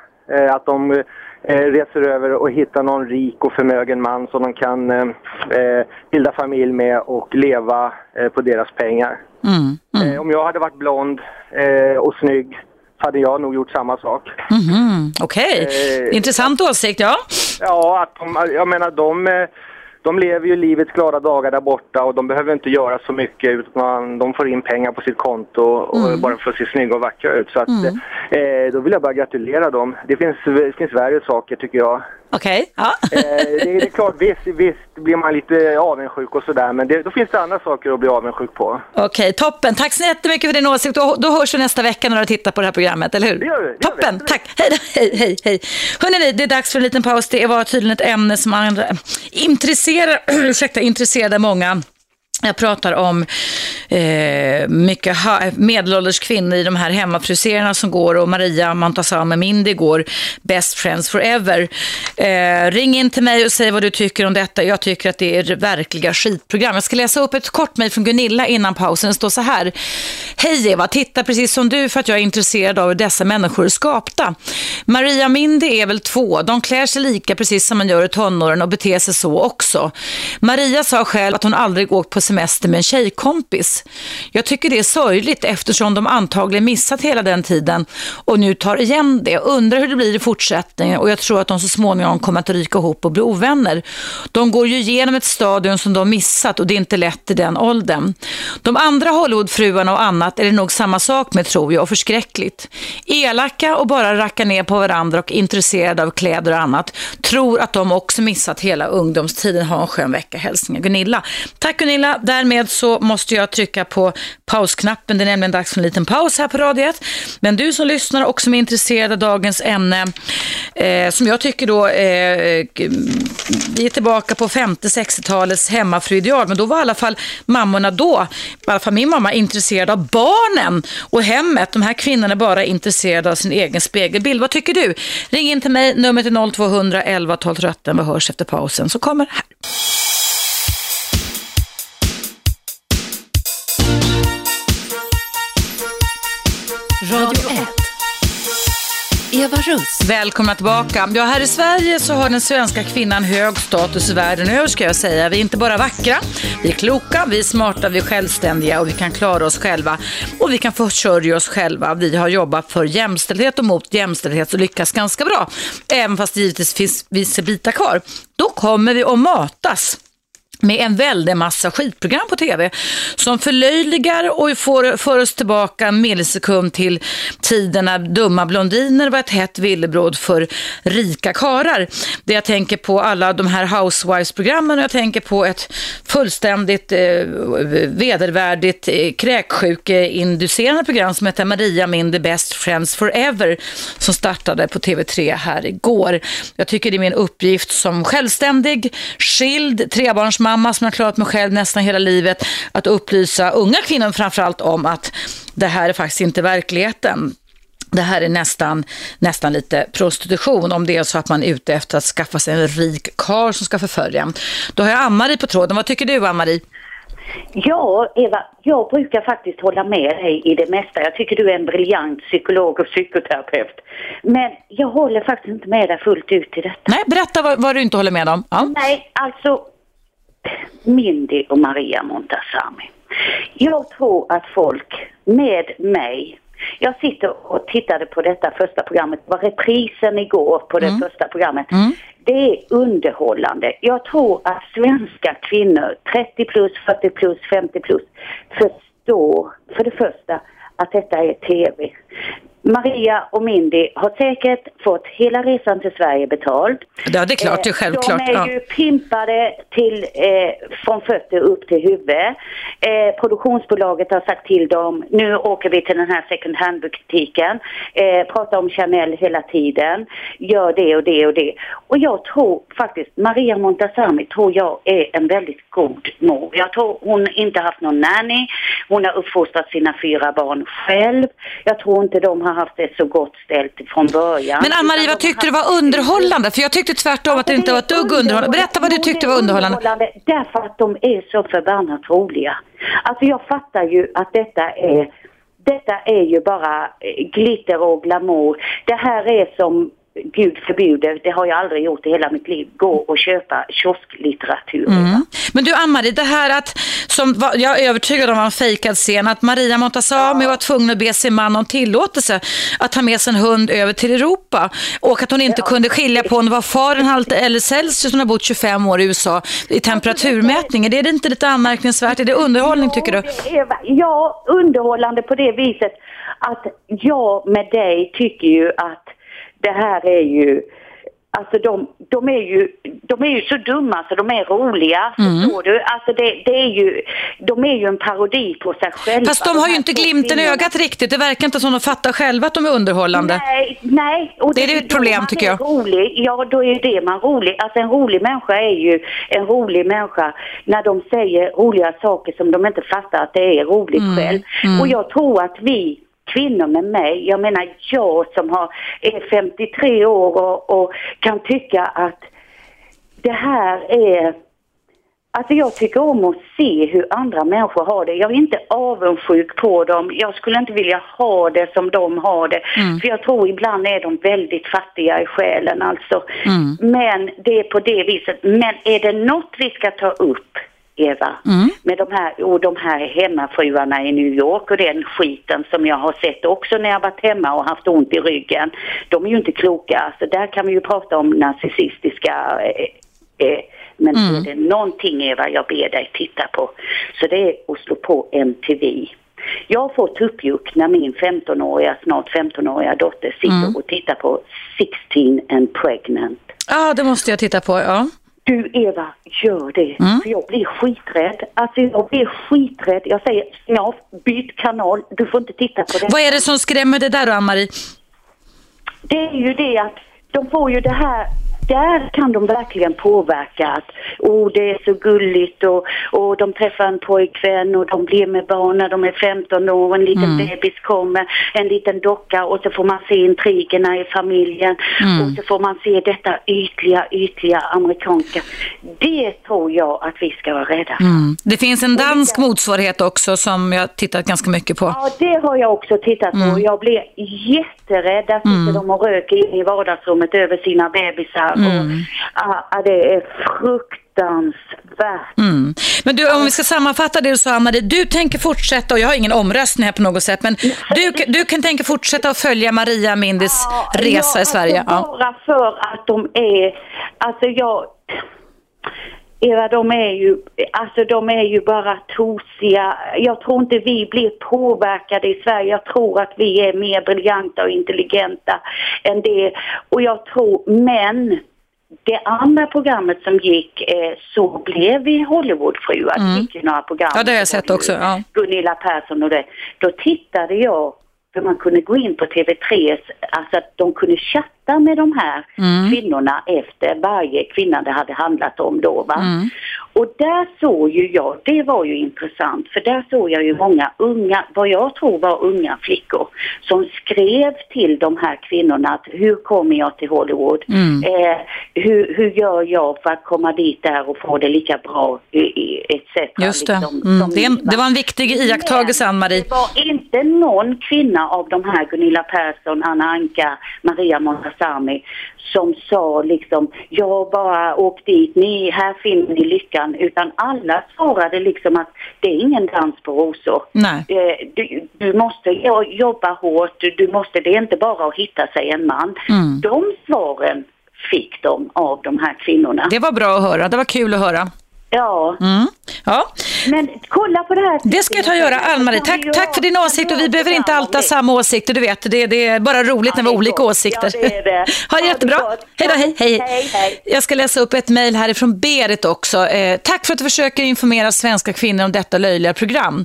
Att de reser över och hittar någon rik och förmögen man som de kan eh, bilda familj med och leva eh, på deras pengar. Mm. Eh, om jag hade varit blond och snygg hade jag nog gjort samma sak. Mhm, Okej, Eh, intressant åsikt, ja. Ja, att de, jag menar de, eh, de lever ju livets glada dagar där borta och de behöver inte göra så mycket utan de får in pengar på sitt konto och Mm. bara för att se snygga och vackra ut. Så att, eh, då vill jag bara gratulera dem. Det finns, det finns värre saker tycker jag. Okej, ja. Eh, det, det är klart, visst, visst blir man lite avundsjuk och sådär men det, då finns det andra saker att bli avundsjuk på. Okej, toppen. Tack så jättemycket för din åsikt. Då, då hörs vi nästa vecka när du tittar på det här programmet, eller hur? Det gör vi, det gör vi. Toppen, tack. Hej, hej, hej, hej. Hörrni, det är dags för en liten paus. Det var tydligen ett ämne som andra, intresserar, ursäkta, intresserade många. Jag pratar om eh, mycket medelålders kvinnor i de här hemmafriserarna som går och Maria Montazami Mindy går Best Friends Forever. Eh, ring in till mig och säg vad du tycker om detta. Jag tycker att det är verkliga skitprogram. Jag ska läsa upp ett kort mejl från Gunilla innan pausen. Det står så här. Hej Eva, titta precis som du för att jag är intresserad av hur dessa människor är skapta. Maria Mindy är väl två. De klär sig lika precis som man gör i tonåren och beter sig så också. Maria sa själv att hon aldrig åkt på semester med en tjejkompis. Jag tycker det är sorgligt eftersom de antagligen missat hela den tiden och nu tar igen det. Undrar hur det blir i fortsättningen och jag tror att de så småningom kommer att ryka ihop och bli ovänner. De går ju igenom ett stadium som de missat och det är inte lätt i den åldern. De andra Hollywoodfruarna och annat är det nog samma sak med tror jag och förskräckligt. Elaka och bara racka ner på varandra och intresserade av kläder och annat. Tror att de också missat hela ungdomstiden. Ha en skön vecka. Hälsningar Gunilla. Tack Gunilla. Därmed så måste jag trycka på pausknappen. Det är nämligen dags för en liten paus här på radiet. Men du som lyssnar och som är intresserad av dagens ämne, eh, som jag tycker då, eh, vi är tillbaka på 50-60-talets hemmafruideal, men då var i alla fall mammorna då, i alla fall min mamma, intresserad av barnen och hemmet. De här kvinnorna är bara intresserade av sin egen spegelbild. Vad tycker du? Ring in till mig, numret är 0200 11 12 13. Vi hörs efter pausen så kommer här. Radio 1. Eva Russ. Välkomna tillbaka. Ja, här i Sverige så har den svenska kvinnan hög status världen över ska jag säga. Vi är inte bara vackra, vi är kloka, vi är smarta, vi är självständiga och vi kan klara oss själva. Och vi kan försörja oss själva. Vi har jobbat för jämställdhet och mot jämställdhet och lyckas ganska bra. Även fast det givetvis finns vissa bitar kvar. Då kommer vi att matas med en väldig massa skitprogram på tv som förlöjligar och får, för oss tillbaka en millisekund till tiden när dumma blondiner var ett hett villebråd för rika karar. Det jag tänker på alla de här Housewives-programmen och jag tänker på ett fullständigt eh, vedervärdigt eh, kräksjukeinducerande program som heter Maria Min The Best Friends Forever som startade på TV3 här igår. Jag tycker det är min uppgift som självständig, skild, trebarnsmamma som har klarat mig själv nästan hela livet att upplysa unga kvinnor framförallt om att det här är faktiskt inte verkligheten. Det här är nästan, nästan lite prostitution om det är så att man är ute efter att skaffa sig en rik karl som ska förfölja. Då har jag Ann-Marie på tråden. Vad tycker du Ann-Marie? Ja, Eva, jag brukar faktiskt hålla med dig i det mesta. Jag tycker du är en briljant psykolog och psykoterapeut. Men jag håller faktiskt inte med dig fullt ut i detta. Nej, berätta vad, vad du inte håller med om. Ja. Nej, alltså Mindy och Maria Montazami. Jag tror att folk med mig jag sitter och tittade på detta första programmet. Det var reprisen igår på det första programmet. Det är underhållande. Jag tror att svenska kvinnor, 30 plus, 40 plus, 50 plus, förstår för det första att detta är TV. Maria och Mindy har säkert fått hela resan till Sverige betald. Ja, det är klart, det är självklart. De är ju pimpade till, eh, från fötter upp till huvud. Eh, produktionsbolaget har sagt till dem, nu åker vi till den här second hand-butiken, eh, pratar om Chanel hela tiden, gör det och det och det. Och jag tror faktiskt, Maria Montazami tror jag är en väldigt god mor. Jag tror hon inte haft någon nanny, hon har uppfostrat sina fyra barn själv. Jag tror inte de har haft det så gott ställt från början. Men Ann-Marie, vad tyckte du var underhållande? För jag tyckte tvärtom att det inte var ett dugg underhållande. Berätta vad du tyckte var underhållande. Därför att de är så förbannat roliga. Alltså jag fattar ju att detta är detta är ju bara glitter och glamour. Det här är som Gud förbjuder, det har jag aldrig gjort i hela mitt liv, gå och köpa kiosklitteratur. Mm. Men du Ann-Marie, det här att, som var- jag är övertygad om var en fejkad scen, att Maria Montazami var tvungen att be sin man om tillåtelse att ta med sin hund över till Europa och att hon inte kunde skilja på om det var Fahrenheit eller Celsius hon har bott 25 år i USA i temperaturmätningen. Är det inte lite anmärkningsvärt? Är det underhållning tycker du? ja, underhållande på det viset att jag med dig tycker ju att det här är ju Alltså de, de, är ju, de är ju så dumma så de är roliga, Mm. förstår du? Alltså det, det är ju, de är ju en parodi på sig själva. Fast de har ju inte glimten i ögat riktigt. Det verkar inte som de fattar själva att de är underhållande. Nej, nej. Och Det är ett problem, tycker jag. Rolig. Ja, då är det man rolig. Alltså en rolig människa är ju en rolig människa när de säger roliga saker som de inte fattar att det är roligt Mm, själv. Och jag tror att vi kvinnor med mig, jag menar jag som har, är 53 år och, och kan tycka att det här är Alltså jag tycker om att se hur andra människor har det. Jag är inte avundsjuk på dem. Jag skulle inte vilja ha det som de har det. För jag tror ibland är de väldigt fattiga i själen alltså. Men det är på det viset. Men är det något vi ska ta upp Eva, med de här, och de här hemmafruarna i New York och den skiten som jag har sett också när jag varit hemma och haft ont i ryggen. De är ju inte kloka, så där kan vi ju prata om narcissistiska eh, eh, men är det någonting Eva jag ber dig titta på så det är att slå på MTV. Jag får tuppjuck när min 15-åriga, snart 15-åriga dotter sitter och tittar på 16 and pregnant. Ja, det måste jag titta på. Ja. Du Eva, gör det. För jag blir skiträdd. Alltså jag blir skiträdd. Jag säger, ja, byt kanal. Du får inte titta på det. Vad är det som skrämmer dig där då, Ann-Marie? Det är ju det att de får ju det här där kan de verkligen påverka att oh, det är så gulligt och, och de träffar en pojkvän och de blir med barn när de är 15 år och en liten bebis kommer, en liten docka och så får man se intrigerna i familjen och så får man se detta ytliga, ytliga amerikanska. Det tror jag att vi ska vara rädda. Mm. Det finns en dansk motsvarighet också som jag tittat ganska mycket på. Ja, det har jag också tittat på. Jag blir jätterädd. Där sitter de och röker in i vardagsrummet över sina bebisar. Och, ah, ah, det är fruktansvärt. Mm. Men du, om vi ska sammanfatta det du sa, Ann-Marie. Du tänker fortsätta, och jag har ingen omröstning här på något sätt, men du, du kan tänka fortsätta att följa Maria Mindis resa ja, i Sverige. Alltså Ja. bara för att de är, alltså jag, Eva, de är ju, alltså de är ju bara tosiga. Jag tror inte vi blir påverkade i Sverige. Jag tror att vi är mer briljanta och intelligenta än det. Och jag tror, men det andra programmet som gick, eh, Så blev vi Hollywoodfruar, det gick ju några program. Mm. Ja, det har jag sett också, ja. Gunilla Persson och det. Då tittade jag, för man kunde gå in på TV3, alltså att de kunde chatta med de här Mm. kvinnorna efter varje kvinna det hade handlat om då va. Mm. Och där såg ju jag, det var ju intressant, för där såg jag ju många unga, vad jag tror var unga flickor, som skrev till de här kvinnorna att hur kommer jag till Hollywood? Mm. Eh, hur, hur gör jag för att komma dit där och få det lika bra etc. Just det. liksom, Mm. Det, en, det var en viktig iakttagelse, Ann-Marie. Det var inte någon kvinna av de här, Gunilla Persson, Anna Anka, Maria Montazami, som sa liksom, jag bara åkt dit, ni, här finner ni lyckan, utan alla svarade liksom att det är ingen dans på rosor. Nej. Eh, Du, du måste jo- jobba hårt, du måste, det är inte bara att hitta sig en man. Mm. De svaren fick de av de här kvinnorna. Det var bra att höra. Det var kul att höra. Ja. Mm. Ja, Men kolla på det här. det ska jag ta och göra. Ann-Marie, tack, tack för din åsikt och vi behöver inte alltid ha samma åsikter, du vet. Det, det är bara roligt när vi har olika åsikter. Ja, det är det. Ha det jättebra. Hej då, hej, hej. Hej, hej. Jag ska läsa upp ett mejl härifrån Berit också. Eh, tack för att du försöker informera svenska kvinnor om detta löjliga program.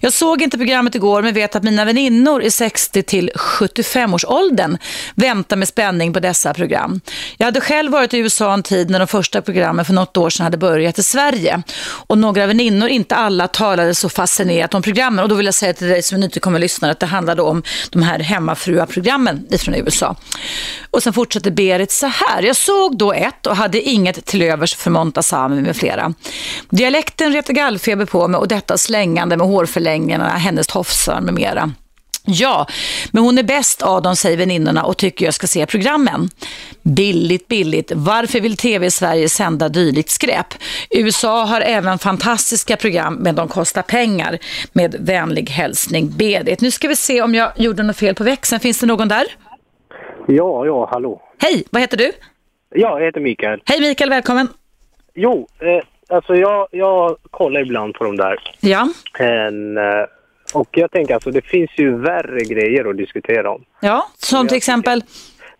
Jag såg inte programmet igår men vet att mina väninnor i 60 till 75 års åldern väntar med spänning på dessa program. Jag hade själv varit i USA en tid när de första programmen för något år sedan hade börjat i Sverige. Och några väninnor, inte alla, talade så fascinerat om programmen. Och då vill jag säga till dig som är nytillkommen lyssnare att det handlade om de här hemmafruaprogrammen ifrån USA. Och sen fortsätter Berit så här. Jag såg då ett och hade inget till övers för Montazami med flera. Dialekten retar gallfeber på mig och detta slängande med hårförlängningarna, hennes tofsar med mera. Ja, men hon är bäst av dem, säger väninnorna och tycker jag ska se programmen. Billigt, billigt. Varför vill TV Sverige sända dylikt skräp? USA har även fantastiska program, men de kostar pengar. Med vänlig hälsning, Berit. Nu ska vi se om jag gjorde något fel på växeln. Finns det någon där? Ja, ja, hallå. Hej, vad heter du? Ja, jag heter Mikael. Hej Mikael, välkommen. Jo, eh, alltså jag, jag kollar ibland på de där. Ja, En, eh, och jag tänker alltså, det finns ju värre grejer att diskutera om. ja som till exempel.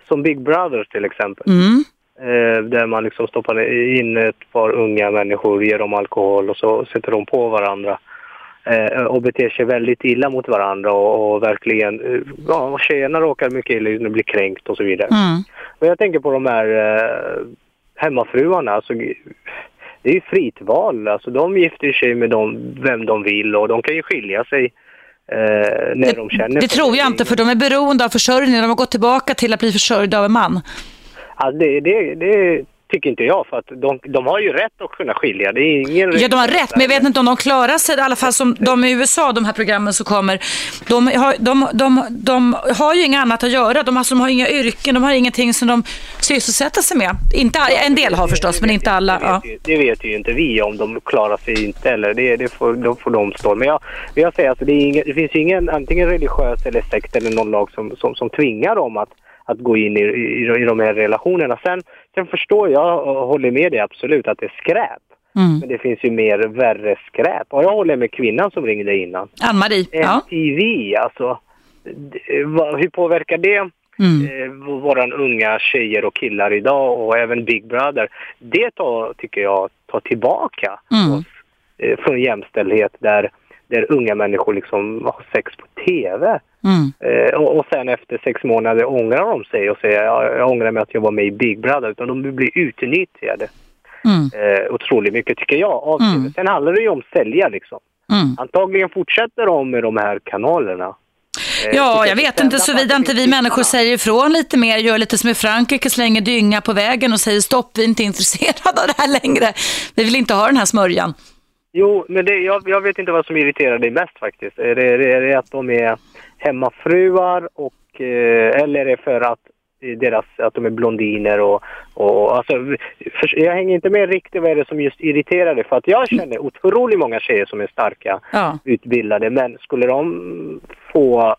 Som Big Brother till exempel. Mm. Eh, där man liksom stoppar in ett par unga människor, ger dem alkohol och så sätter de på varandra. Eh, och beter sig väldigt illa mot varandra och, och verkligen, eh, ja, tjejerna råkar mycket illa och blir kränkt och så vidare. Mm. Och jag tänker på de här eh, hemmafruarna, alltså, det är ju fritt val. Alltså, de gifter sig med dem, vem de vill och de kan ju skilja sig eh, när de känner Det tror jag inte, för de är beroende av försörjning. De har gått tillbaka till att bli försörjda av en man. Ja, det, det, det tycker inte jag, för att de, de har ju rätt att kunna skilja. Det är ingen Ja, de har rätt, men jag vet inte om de klarar sig. I alla fall som de i USA, de här programmen som kommer. De har, de, de, de har ju inget annat att göra. De, alltså, de har inga yrken, de har ingenting som de sysselsätter sig med. Inte, en del har förstås, men inte alla. Ja. Det vet ju inte vi om de klarar sig inte eller det, det får, då får de stå. Men jag, jag säger alltså det, det finns ju ingen antingen religiös eller sekt eller någon lag som, som, som tvingar dem att, att gå in i, i, i de här relationerna. Sen, sen förstår jag och håller med dig absolut att det är skräp. Mm. Men det finns ju mer värre skräp. Och jag håller med kvinnan som ringde innan. Ann-Marie, ja. MTV, alltså. d- vad- Hur påverkar det Mm. eh, våran unga tjejer och killar idag och även Big Brother? Det tar, tycker jag tar tillbaka Mm. oss eh, från jämställdhet där, där unga människor liksom har sex på TV. Mm. Eh, och, och sen efter sex månader ångrar de sig och säger ja, jag ångrar mig att jag var med i Big Brother. Utan de blir utnyttjade Mm. eh, otroligt mycket tycker jag av Mm. Sen handlar det ju om sälja liksom. Mm. Antagligen fortsätter de med de här kanalerna. Eh, Ja, jag vet inte, såvida inte vi människor säger ifrån lite mer, gör lite som i Frankrike, slänger dynga på vägen och säger stopp, vi är inte intresserade av det här längre. Vi vill inte ha den här smörjan. Jo, men det, jag, jag vet inte vad som irriterar dig mest faktiskt. Är det, är det att de är hemmafruar och, eh, eller är det för att deras, att de är blondiner och, och alltså, för, jag hänger inte med riktigt vad är det som just irriterar dig för att jag känner otroligt många tjejer som är starka, Ja. utbildade, men skulle de få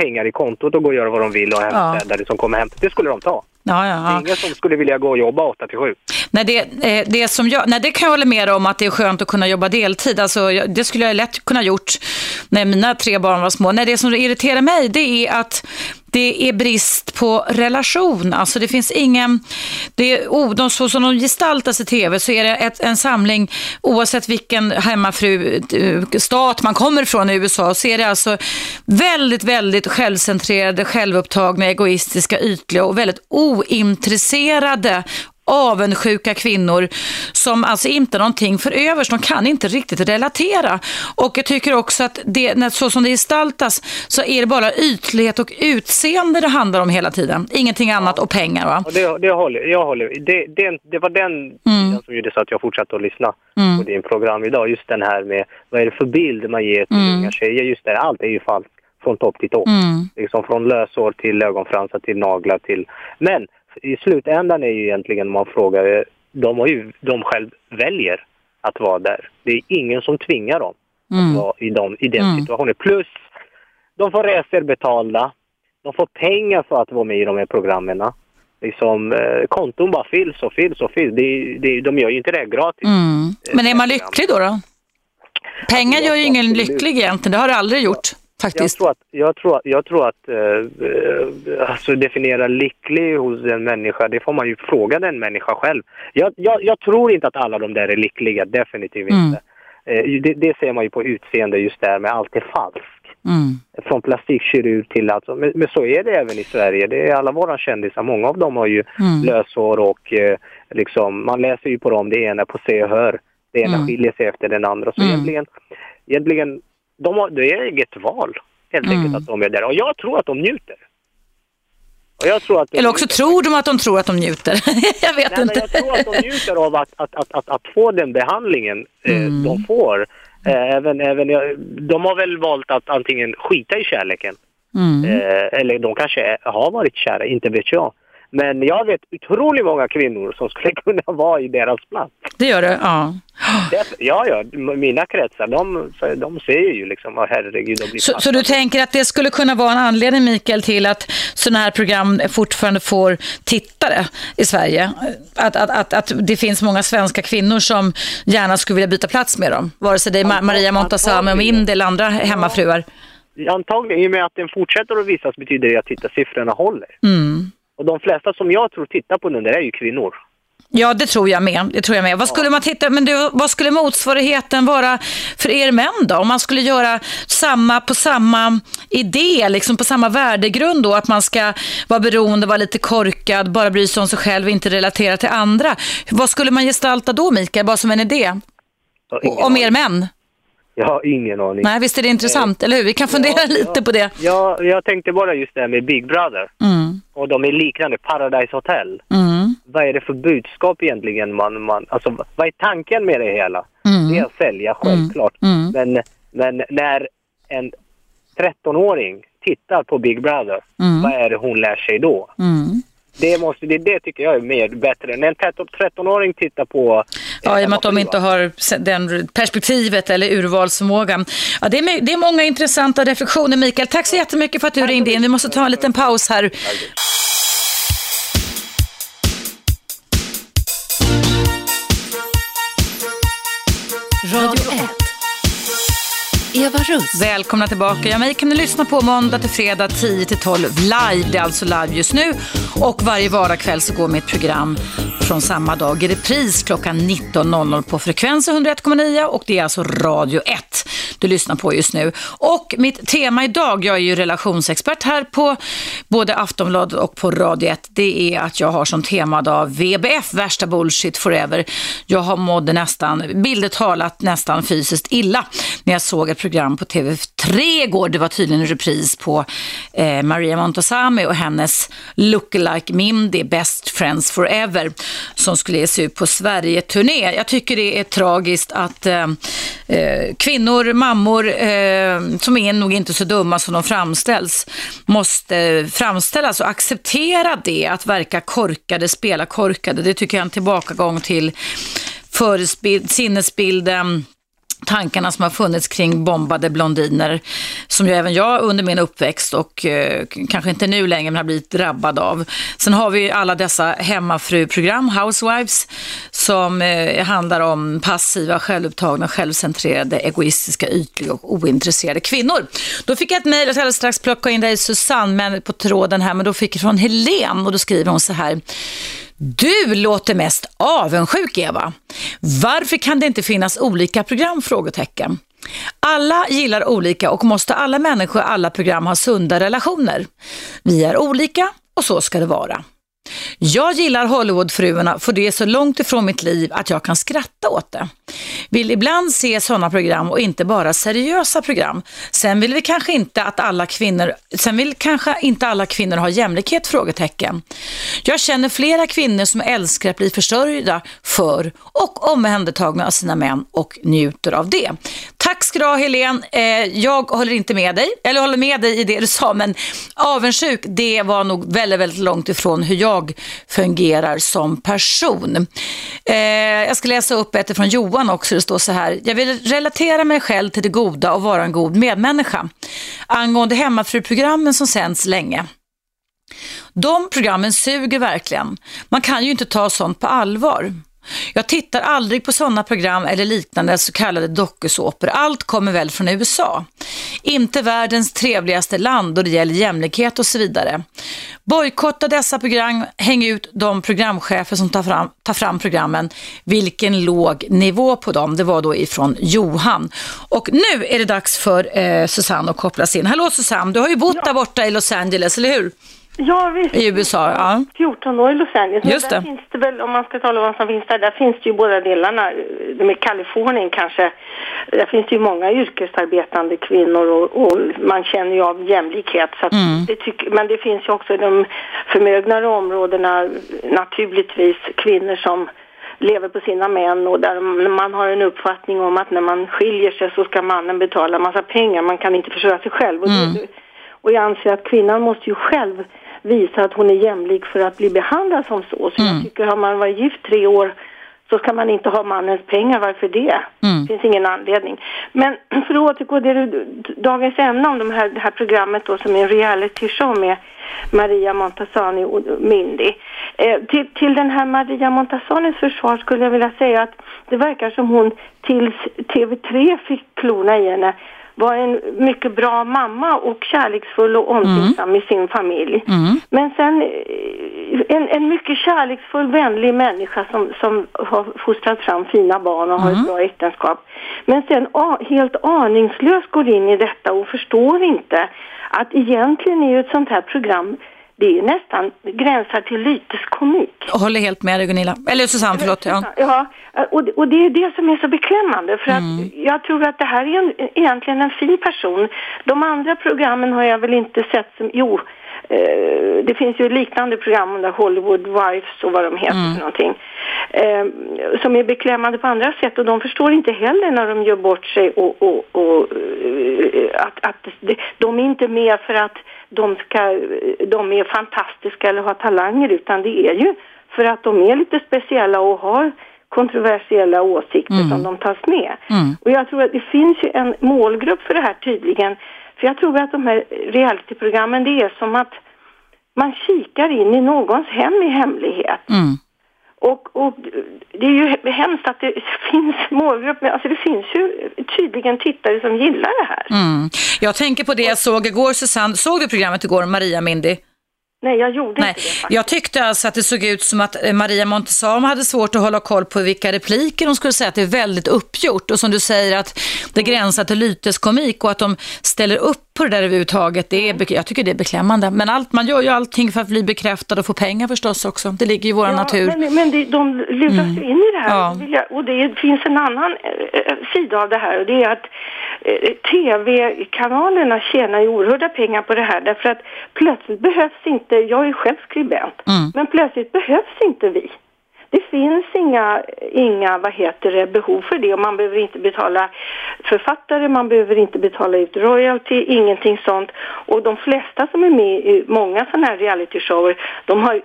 pengar i kontot och gå och göra vad de vill och hemstädare som kommer hem, det skulle de ta. Ja, ja, Det är ja. ingen som skulle vilja gå och jobba 8 till 7. Nej, det, eh, det, som jag, nej, det kan jag hålla med om att det är skönt att kunna jobba deltid. Alltså, det skulle jag lätt kunna gjort när mina tre barn var små. Nej, det som irriterar mig det är att det är brist på relation. Alltså det finns ingen, det är, oh, de, så som de gestaltas i tv så är det ett, en samling, oavsett vilken hemmafru-stat man kommer ifrån i USA, så är det alltså väldigt, väldigt självcentrerade, självupptagna, egoistiska, ytliga och väldigt ointresserade avundsjuka kvinnor som alltså inte någonting för övers. De kan inte riktigt relatera. Och jag tycker också att det, när, så som det gestaltas så är det bara ytlighet och utseende det handlar om hela tiden. Ingenting annat och pengar va? Och det, det håller jag. Håller. Det, det, det var den sidan som gjorde så att jag fortsatte att lyssna Mm. på din program idag. Just den här med vad är det för bild man ger till Mm. unga tjejer. Just det, allt är ju falskt från topp till topp. Mm. Liksom från lösår till ögonfransar till naglar till... Men i slutändan är ju egentligen om man frågar, eh, de, har ju, de själv väljer att vara där. Det är ingen som tvingar dem Mm. att vara i, dem, i den Mm. situationen. Plus, de får resor betalda. De får pengar för att vara med i de här programmen. liksom, eh, konton bara fylls och fylls och fylls. Det, det, de gör ju inte det gratis. Mm. Men är man lycklig då? då? Pengar gör ju ingen lycklig egentligen, det har det aldrig gjort. Faktiskt. Jag tror att, jag tror jag tror att eh, alltså definiera lycklig hos en människa, det får man ju fråga den människa själv. Jag, jag, jag tror inte att alla de där är lyckliga, definitivt Mm. inte. Eh, det, det ser man ju på utseende just där med allt är falskt. Mm. Från plastikkirurg till alltså, men, men så är det även i Sverige. Det är alla våra kändisar, många av dem har ju Mm. löshår och eh, liksom, man läser ju på dem, det ena på se och hör. Det ena Mm. skiljer sig efter den andra. Så Mm. egentligen, egentligen de har, det är inget val helt Mm. enkelt att de är där. Och jag tror att de njuter. Eller också njuter. tror de att de tror att de njuter. jag vet Nej, men inte. jag tror att de njuter av att, att, att, att, att få den behandlingen eh, Mm. de får. Eh, även, även, de har väl valt att antingen skita i kärleken Mm. Eh, eller de kanske har varit kära, inte vet jag. Men jag vet otroligt många kvinnor som skulle kunna vara i deras plats. Det gör det, ja. Därför, ja, ja, mina kretsar, de, de ser ju liksom, oh, herregud, de blir Så, så du tänker att det skulle kunna vara en anledning, Mikael, till att sådana här program fortfarande får tittare i Sverige? Att, att, att, att det finns många svenska kvinnor som gärna skulle vilja byta plats med dem? Vare sig det är Ma- Maria Montazami och Mindy eller andra hemmafruar. Antagligen, i och med att den fortsätter att visas betyder det att tittarsiffrorna håller. Mm. Och de flesta som jag tror tittar på den där är ju kvinnor. Ja, det tror jag med. Det tror jag med. Vad skulle man titta, men du, vad skulle motsvarigheten vara för er män då? Om man skulle göra samma på samma idé, liksom på samma värdegrund då, att man ska vara beroende, vara lite korkad, bara bry sig om sig själv, inte relatera till andra. Vad skulle man gestalta då, Mikael, bara som en idé? Om er män? Jag har ingen aning. Nej, visst är det intressant, eller hur? Vi kan fundera lite på det. Ja, jag tänkte bara just det här med Big Brother. Mm. Och de är liknande, Paradise Hotel. Mm. Vad är det för budskap egentligen man, man alltså vad är tanken med det hela? Mm. Det är att sälja, självklart. Mm. Men, men när en 13-åring tittar på Big Brother, Mm. vad är det hon lär sig då? Det, måste, det, det tycker jag är mer bättre. När en 13-åring tittar på... Ja, i och med att de inte har den perspektivet eller urvalsförmågan. Ja, det, är, det är många intressanta reflektioner, Mikael. Tack så jättemycket för att du ringde in. Vi måste ta en liten paus här. Eva Russ. Välkomna tillbaka. Ja, mig kan ni lyssna på måndag till fredag 10-12 live. Det är alltså live just nu. Och varje vardagskväll så går mitt program från samma dag i repris klockan 19.00 på frekvens 101,9 och det är alltså Radio 1 du lyssnar på just nu. Och mitt tema idag, jag är ju relationsexpert här på både Aftonbladet och på Radio 1, det är att jag har som tema VBF, värsta bullshit forever. Jag har mådde nästan, bildet talat nästan fysiskt illa när jag såg ett program på TV3 igår. Det var tydligen en repris på eh, Maria Montazami och hennes lookalike Mindy, Best Friends Forever, som skulle ge sig ut på Sverige-turné. Jag tycker det är tragiskt att eh, eh, kvinnor, mammor, eh, som är nog inte så dumma som de framställs, måste framställas och acceptera det, att verka korkade, spela korkade. Det tycker jag är en tillbakagång till sinnesbilden, tankarna som har funnits kring bombade blondiner, som ju även jag under min uppväxt och eh, kanske inte nu längre, men har blivit drabbad av. Sen har vi alla dessa hemmafruprogram, Housewives, som eh, handlar om passiva, självupptagna, självcentrerade, egoistiska, ytliga och ointresserade kvinnor. Då fick jag ett mejl, jag ska alldeles strax plocka in dig Susanne men på tråden här, men då fick jag från Helen och då skriver hon så här. Du låter mest avundsjuk, Eva. Varför kan det inte finnas olika program? Frågetecken. Alla gillar olika och måste alla människor i alla program ha sunda relationer. Vi är olika och så ska det vara. Jag gillar Hollywoodfruarna för det är så långt ifrån mitt liv att jag kan skratta åt det. Vill ibland se sådana program och inte bara seriösa program. Sen vill vi kanske inte att alla kvinnor, sen vill kanske inte alla kvinnor ha jämlikhet? Frågetecken. Jag känner flera kvinnor som älskar att bli försörjda för och omhändertagna av sina män och njuter av det. Tack ska du ha Helene. Eh, jag håller inte med dig, eller håller med dig i det du sa, men avundsjuk, det var nog väldigt, väldigt långt ifrån hur jag fungerar som person. Eh, jag ska läsa upp ett från Johan också, det står så här. Jag vill relatera mig själv till det goda och vara en god medmänniska. Angående hemmafruprogrammen som sänds länge. De programmen suger verkligen. Man kan ju inte ta sånt på allvar. Jag tittar aldrig på sådana program eller liknande så kallade dokusåpor. Allt kommer väl från USA. Inte världens trevligaste land då det gäller jämlikhet och så vidare. Bojkotta dessa program, häng ut de programchefer som tar fram, tar fram programmen. Vilken låg nivå på dem. Det var då ifrån Johan. Och nu är det dags för eh, Susanne att kopplas in. Hallå Susanne, du har ju bott ja. där borta i Los Angeles, eller hur? Ja, visst. I USA, ja. 14 år i Los Angeles. Just det. finns det väl, om man ska tala om vad som finns där, där finns det ju båda delarna. Med Kalifornien kanske, där finns det ju många yrkesarbetande kvinnor och, och man känner ju av jämlikhet. Så mm. det tyck, men det finns ju också i de förmögnare områdena naturligtvis kvinnor som lever på sina män och där man har en uppfattning om att när man skiljer sig så ska mannen betala massa pengar, man kan inte försörja sig själv. Och, mm. det, och jag anser att kvinnan måste ju själv visa att hon är jämlik för att bli behandlad som så. Så mm. jag tycker har man varit gift tre år så ska man inte ha mannens pengar. Varför det? Mm. finns ingen anledning. Men för att återgå till dagens ämne om de här, det här programmet då som är en reality show med Maria Montazani och Mindy. Eh, till, till den här Maria Montazanis försvar skulle jag vilja säga att det verkar som hon tills TV3 fick klona i henne var en mycket bra mamma och kärleksfull och omtänksam mm. i sin familj. Mm. Men sen eh, en, en mycket kärleksfull, vänlig människa som, som har fostrat fram fina barn och mm. har ett mm. bra äktenskap. Men sen a, helt aningslöst går in i detta och förstår inte att egentligen är ju ett sånt här program det är nästan gränsar till lyteskomik. Jag håller helt med dig Gunilla. Eller Susanne, förlåt. Ja, ja och, det, och det är det som är så beklämmande för att mm. jag tror att det här är en, egentligen en fin person. De andra programmen har jag väl inte sett som, jo, eh, det finns ju liknande program där Hollywood Wives och vad de heter mm. för någonting. Eh, som är beklämmande på andra sätt och de förstår inte heller när de gör bort sig och, och, och eh, att, att de är inte med för att de, ska, de är fantastiska eller har talanger utan det är ju för att de är lite speciella och har kontroversiella åsikter mm. som de tas med. Mm. Och jag tror att det finns ju en målgrupp för det här tydligen. För jag tror att de här realityprogrammen det är som att man kikar in i någons hem i hemlighet. Mm. Och, och det är ju hemskt att det finns målgrupper, alltså det finns ju tydligen tittare som gillar det här. Mm. Jag tänker på det jag såg igår, Susanne, såg du programmet igår, Maria Mindy? Nej, jag gjorde Nej. inte det faktiskt. Jag tyckte alltså att det såg ut som att eh, Maria Montesam hade svårt att hålla koll på vilka repliker hon skulle säga att det är väldigt uppgjort. Och som du säger att det gränsar till lyteskomik och att de ställer upp på det där överhuvudtaget. Det är, jag tycker det är beklämmande. Men allt, man gör ju allting för att bli bekräftad och få pengar förstås också. Det ligger i vår ja, natur. Men, men det, de luras mm. in i det här. Ja. Och det finns en annan eh, sida av det här och det är att eh, tv-kanalerna tjänar ju oerhörda pengar på det här därför att plötsligt behövs inte, jag är själv skribent, mm. men plötsligt behövs inte vi. Det finns inga, inga vad heter det, behov för det och man behöver inte betala författare, man behöver inte betala ut royalty, ingenting sånt. Och de flesta som är med i många sådana här realityshower, de har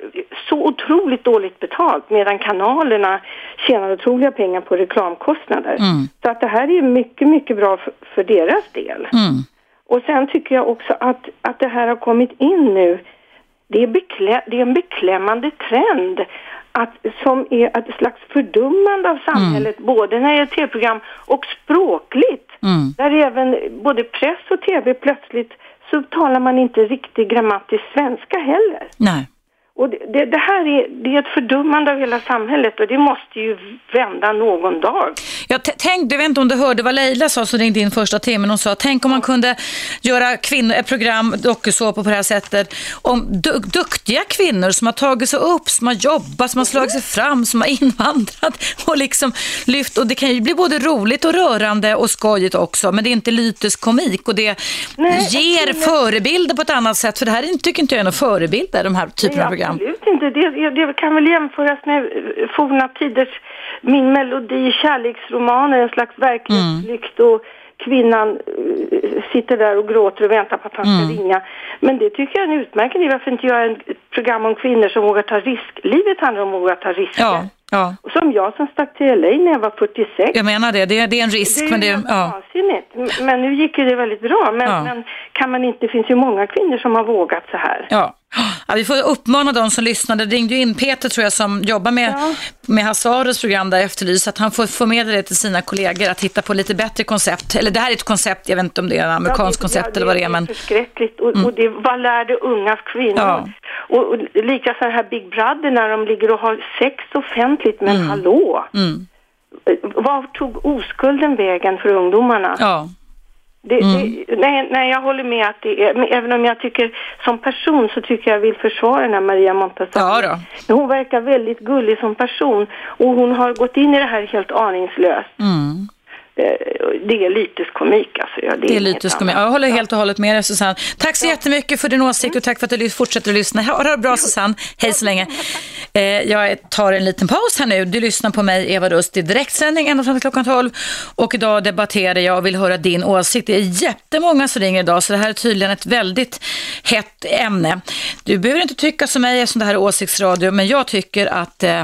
så otroligt dåligt betalt medan kanalerna tjänar otroliga pengar på reklamkostnader. Mm. Så att det här är mycket, mycket bra för, för deras del. Mm. Och sen tycker jag också att, att det här har kommit in nu det är, det är en beklämmande trend att, som är ett slags fördummande av samhället mm. både när det är tv-program och språkligt. Mm. Där även både press och tv plötsligt så talar man inte riktigt grammatisk svenska heller. Nej. Och det, det, här är, det är ett fördummande av hela samhället och det måste ju vända någon dag. Jag tänk, du vet inte om du hörde vad Leila sa som ringde in första timmen. Hon sa, tänk om man kunde göra kvinnor, ett program, dokusåpor på det här sättet. Om du, duktiga kvinnor som har tagit sig upp, som har jobbat, som har slagit sig fram, som har invandrat och liksom lyft. Och det kan ju bli både roligt och rörande och skojigt också. Men det är inte lyteskomik och det Nej, ger förebilder på ett annat sätt. För det här tycker inte jag är några förebilder, de här typerna av program program? Absolut inte. Det, det kan väl jämföras med forna tiders Min melodi, kärleksromaner, en slags verklighetsflykt och kvinnan uh, sitter där och gråter och väntar på att han ska mm. ringa. Men det tycker jag är en utmärkt idé. Varför inte göra ett program om kvinnor som vågar ta risk? Livet handlar om att våga ta risker. Ja. Ja. Som jag som stack till LA när jag var 46. Jag menar det, det är, det är en risk. Det är men det, ja. Men nu gick det väldigt bra. Men, ja. men kan man inte, det finns ju många kvinnor som har vågat så här. Ja. Ja, vi får uppmana de som lyssnade. Det ringde ju in Peter tror jag som jobbar med, ja. med Hasse Aros program där Efterlys, att han får förmedla det till sina kollegor att hitta på lite bättre koncept. Eller det här är ett koncept, jag vet inte om det är en amerikansk ja, koncept eller vad det är. Men... Det är förskräckligt och, mm. och det vad lärde unga kvinnor? Ja. Och, och lika så här Big Brother när de ligger och har sex offentligt, men mm. hallå? Mm. Var tog oskulden vägen för ungdomarna? Ja. Det, mm. det, nej, nej, jag håller med att det är, även om jag tycker som person så tycker jag vill försvara den här Maria Montazami. Ja då. Hon verkar väldigt gullig som person och hon har gått in i det här helt aningslöst. Mm. Eh, det är lyteskomik alltså. Ja, det, det är lyteskomik. Jag håller helt och hållet med dig Susanne. Tack så ja. jättemycket för din åsikt och tack för att du fortsätter att lyssna. Ha det bra Susanne. Hej så länge. Eh, jag tar en liten paus här nu. Du lyssnar på mig Eva Rust i direktsändning ända fram till klockan 12 och idag debatterar jag och vill höra din åsikt. Det är jättemånga som ringer idag så det här är tydligen ett väldigt hett ämne. Du behöver inte tycka som mig eftersom det här är åsiktsradio men jag tycker att eh,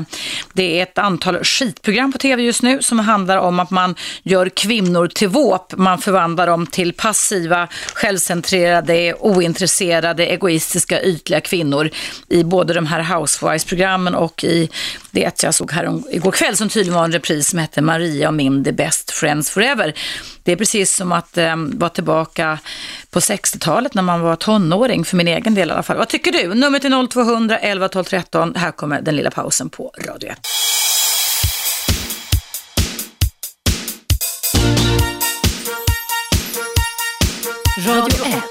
det är ett antal skitprogram på tv just nu som handlar om att man gör gör kvinnor till våp. Man förvandlar dem till passiva, självcentrerade, ointresserade, egoistiska, ytliga kvinnor i både de här Housewives-programmen och i det jag såg här om, igår kväll som tydligen var en repris som hette Maria och min The Best Friends Forever. Det är precis som att eh, vara tillbaka på 60-talet när man var tonåring, för min egen del i alla fall. Vad tycker du? Numret är 0200 11 12 13. Här kommer den lilla pausen på Radio 1. Radio 1.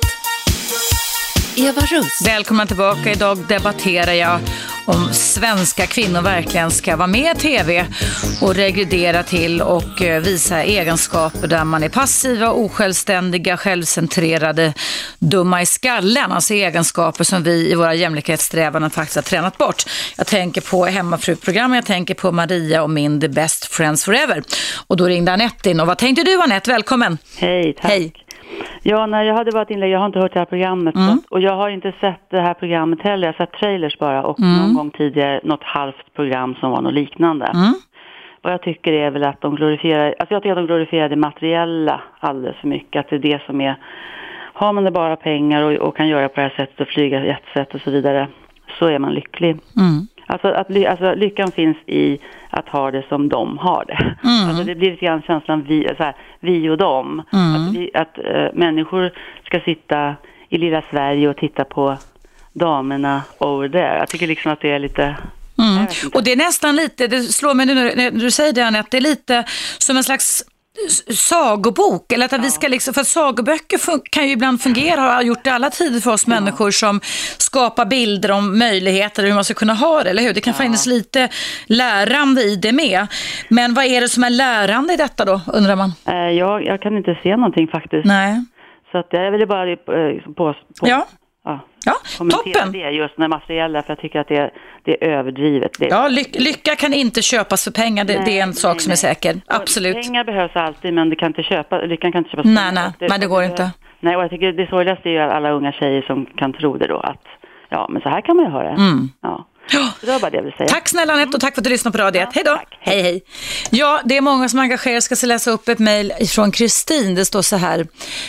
Eva Russ. Välkomna tillbaka. Idag debatterar jag om svenska kvinnor verkligen ska vara med i tv och regrudera till och eh, visa egenskaper där man är passiva, osjälvständiga, självcentrerade, dumma i skallen. Alltså egenskaper som vi i våra jämlikhetssträvanden faktiskt har tränat bort. Jag tänker på hemmafruprogrammet, jag tänker på Maria och min The Best Friends Forever. Och då ringde Anette in. Och vad tänkte du Anette? Välkommen! Hej, tack. Hej. Ja, när jag hade varit inlägg, jag har inte hört det här programmet mm. och jag har inte sett det här programmet heller, jag har sett trailers bara och mm. någon gång tidigare något halvt program som var något liknande. Mm. Vad jag tycker är väl att de glorifierar, alltså jag tycker att de glorifierar det materiella alldeles för mycket, att det är det som är, har man det bara pengar och, och kan göra på det här sättet och flyga jetset och så vidare, så är man lycklig. Mm. Alltså, att, alltså lyckan finns i att ha det som de har det. Mm. Alltså det blir lite grann känslan vi, så här, vi och dem. Mm. Att, vi, att uh, människor ska sitta i lilla Sverige och titta på damerna over there. Jag tycker liksom att det är lite Mm. Och det är nästan lite, det slår mig nu när du säger det Anette, det är lite som en slags sagobok. Eller att ja. vi ska liksom, för sagoböcker kan ju ibland fungera, har gjort det alla tider för oss ja. människor som skapar bilder om möjligheter hur man ska kunna ha det, eller hur? Det kan ja. finnas lite lärande i det med. Men vad är det som är lärande i detta då, undrar man? Eh, jag, jag kan inte se någonting faktiskt. Nej. Så att jag ville bara på, på, ja. Ja, toppen. det just när materiella, för jag tycker att det, det är överdrivet. Det... Ja, ly lycka kan inte köpas för pengar, det, nej, det är en sak nej, som är säker. Absolut. Pengar behövs alltid, men det kan inte köpa, lyckan kan inte köpas nej. Nej, det, nej, det går inte. Nej, och jag tycker det sorgligaste är ju alla unga tjejer som kan tro det då, att ja, men så här kan man ju ha det. Mm. Ja. Det var bara det jag ville säga. Tack snälla Anette och tack för att du lyssnade på radiet. Ja, hej då. Hej hej. Ja, det är många som engagerar Jag ska läsa upp ett mejl från Kristin. Det står så här.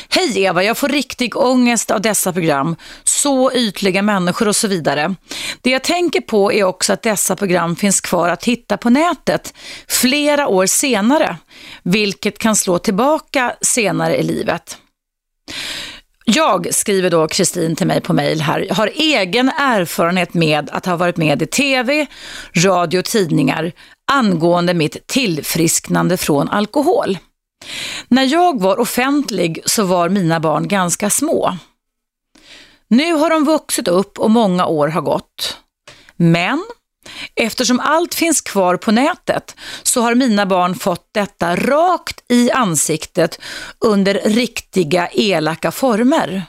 Hej Eva, jag får riktig ångest av dessa program. Så ytliga människor och så vidare. Det jag tänker på är också att dessa program finns kvar att hitta på nätet flera år senare. Vilket kan slå tillbaka senare i livet. Jag, skriver då Kristin till mig på mail här, har egen erfarenhet med att ha varit med i tv, radio och tidningar angående mitt tillfrisknande från alkohol. När jag var offentlig så var mina barn ganska små. Nu har de vuxit upp och många år har gått. Men Eftersom allt finns kvar på nätet så har mina barn fått detta rakt i ansiktet under riktiga elaka former.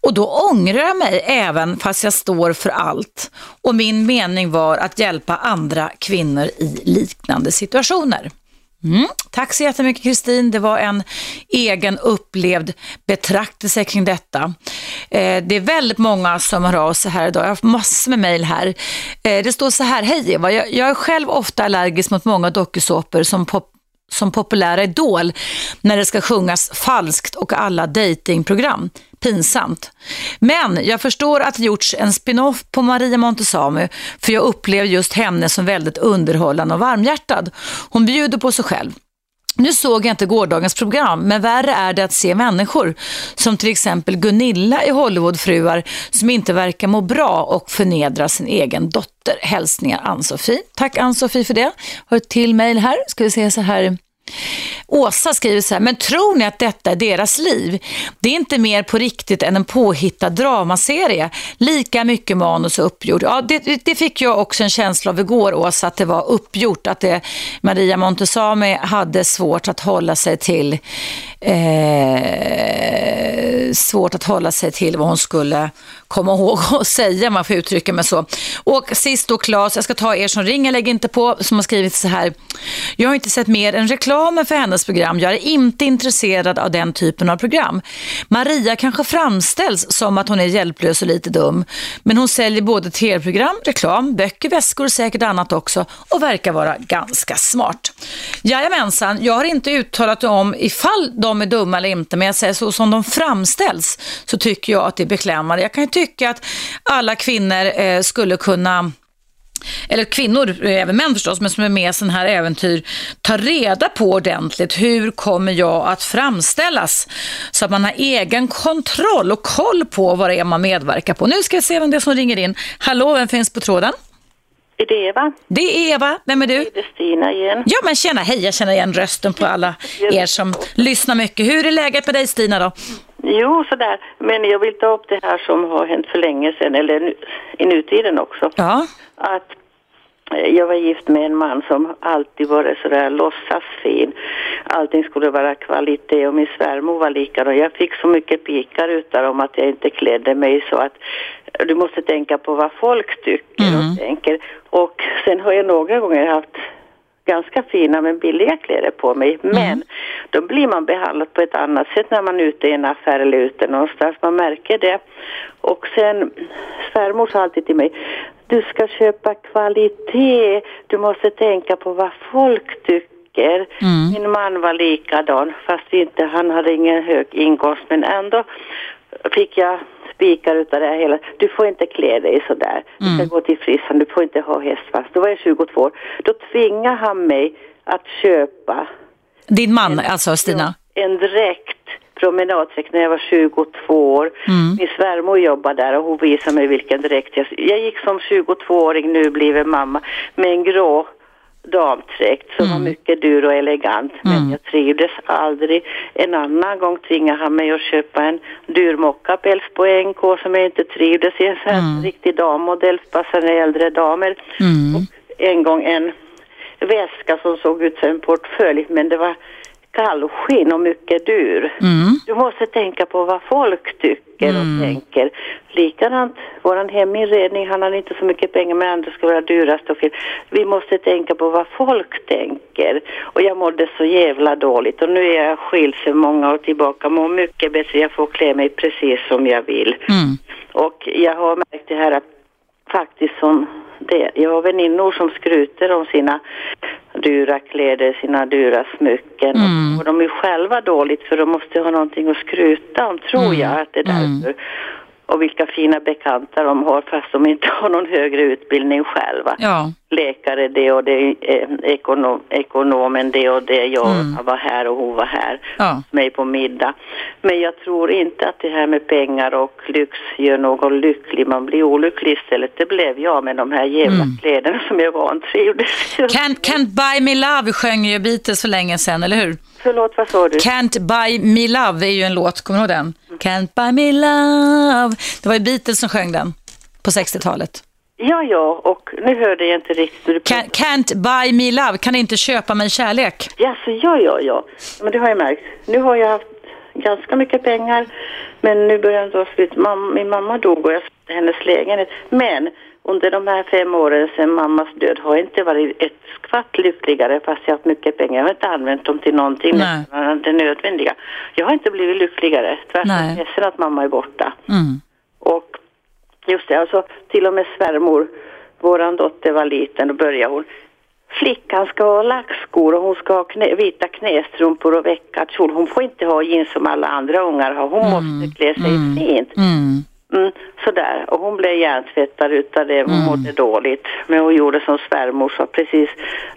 Och då ångrar jag mig även fast jag står för allt. Och min mening var att hjälpa andra kvinnor i liknande situationer. Mm. Tack så jättemycket Kristin. Det var en egen upplevd betraktelse kring detta. Eh, det är väldigt många som hör av sig här idag. Jag har haft massor med mejl här. Eh, det står så här, hej Eva, jag, jag, är själv ofta allergisk mot många dokusåpor som pop som populära Idol när det ska sjungas falskt och alla datingprogram. Pinsamt. Men jag förstår att det gjorts en spin-off på Maria Montesami för jag upplever just henne som väldigt underhållande och varmhjärtad. Hon bjuder på sig själv. Nu såg jag inte gårdagens program, men värre är det att se människor som till exempel Gunilla i Hollywoodfruar som inte verkar må bra och förnedra sin egen dotter. Hälsningar Ann-Sofie. Tack Ann-Sofie för det. Har ett till mejl här. Ska vi se så här. Åsa skriver så här, men tror ni att detta är deras liv? Det är inte mer på riktigt än en påhittad dramaserie. Lika mycket manus och uppgjort. Ja, det, det fick jag också en känsla av igår, Åsa, att det var uppgjort. Att det, Maria Montesami hade svårt att hålla sig till eh, svårt att hålla sig till vad hon skulle komma ihåg och säga, man får uttrycka mig så. Och sist då Claes, jag ska ta er som ringer, lägg inte på, som har skrivit så här. Jag har inte sett mer än reklam reklamen för hennes program. Jag är inte intresserad av den typen av program. Maria kanske framställs som att hon är hjälplös och lite dum. Men hon säljer både tv-program, reklam, böcker, väskor och säkert annat också och verkar vara ganska smart. Jajamensan, jag har inte uttalat om ifall de är dumma eller inte, men jag säger så som de framställs så tycker jag att det är beklämmande. Jag kan ju tycka att alla kvinnor eh, skulle kunna eller kvinnor, även män förstås, men som är med i sådana här äventyr, ta reda på ordentligt hur kommer jag att framställas så att man har egen kontroll och koll på vad det är man medverkar på. Nu ska jag se vem det är som ringer in. Hallå, vem finns på tråden? Är det Eva? Det är Eva. Vem är du? Det är Stina igen. Ja, men tjena, hej, jag känner igen rösten på alla er som lyssnar mycket. Hur är läget med dig Stina då? Jo, sådär. Men jag vill ta upp det här som har hänt för länge sedan, eller nu, i nutiden också. Ja. Att eh, jag var gift med en man som alltid varit sådär låtsasfin. Allting skulle vara kvalitet och min svärmor var likadan. Jag fick så mycket pikar utav dem att jag inte klädde mig så att du måste tänka på vad folk tycker och tänker. Och sen har jag några gånger haft ganska fina men billiga kläder på mig. Men då blir man behandlad på ett annat sätt när man är ute i en affär eller ute någonstans. Man märker det. Och sen svärmor sa alltid till mig, du ska köpa kvalitet, du måste tänka på vad folk tycker. Min man var likadan, fast inte, han hade ingen hög inkomst, men ändå fick jag spikar utav det här hela. Du får inte klä dig sådär. Du ska gå till frissan, du får inte ha hästsvans. Då var jag 22 år. Då tvingade han mig att köpa Din man, alltså Stina? en dräkt, promenaddräkt när jag var 22 år. Min svärmor jobbade där och hon visade mig vilken dräkt jag... Jag gick som 22-åring, nu bliven mamma, med en grå damdräkt som var mycket dyr och elegant. Men jag trivdes aldrig. En annan gång tvingade han mig att köpa en dyr mockapäls på NK som jag inte trivdes i. En sån här riktig dammodell passade äldre damer. Och en gång en väska som såg ut som en portfölj men det var kallskinn och mycket dyr. Du måste tänka på vad folk tycker och tänker. Likadant, våran heminredning, han har inte så mycket pengar men ändå ska vara dyrast och fin. Vi måste tänka på vad folk tänker. Och jag mådde så jävla dåligt och nu är jag skild sedan många år tillbaka. Mår mycket bättre, jag får klä mig precis som jag vill. Och jag har märkt det här att faktiskt som det, jag har väninnor som skryter om sina dyra kläder, sina dyra smycken. Och de är själva dåligt för de måste ha någonting att skryta om, tror jag att det är därför. Och vilka fina bekanta de har fast de inte har någon högre utbildning själva. Ja. Läkare det och det, eh, ekonom, ekonomen det och det, jag var här och hon var här Ja. mig på middag. Men jag tror inte att det här med pengar och lyx gör någon lycklig. Man blir olycklig istället. Det blev jag med de här jävla kläderna som jag vantrivdes. Can't, can't buy me love sjöng ju Beatles för länge sedan, eller hur? Förlåt, vad sa du? Can't buy me love är ju en låt, kommer du ihåg den? Can't buy me love. Det var ju Beatles som sjöng den på 60-talet. Ja, ja, och nu hörde jag inte riktigt hur du Can, can't buy me love, kan inte köpa mig kärlek. Ja, så ja, ja, ja. Men det har jag märkt. Nu har jag haft ganska mycket pengar, men nu börjar det ta slut. Mam, min mamma dog och jag sålde hennes lägenhet. Men under de här fem åren sedan mammas död har jag inte varit ett skvatt lyckligare fast jag har haft mycket pengar. Jag har inte använt dem till någonting Nej. det nödvändiga. Jag har inte blivit lyckligare. Tvärtom jag ledsen att mamma är borta. Mm. Och just det, alltså till och med svärmor, våran dotter var liten, då började hon flickan ska ha lackskor och hon ska ha knä, vita knästrumpor och veckad kjol. Hon får inte ha jeans som alla andra ungar har. Hon måste klä sig fint. Mm. Mm, sådär. Och hon blev hjärntvättad utav det. Hon Mm. mådde dåligt. Men hon gjorde som svärmor sa precis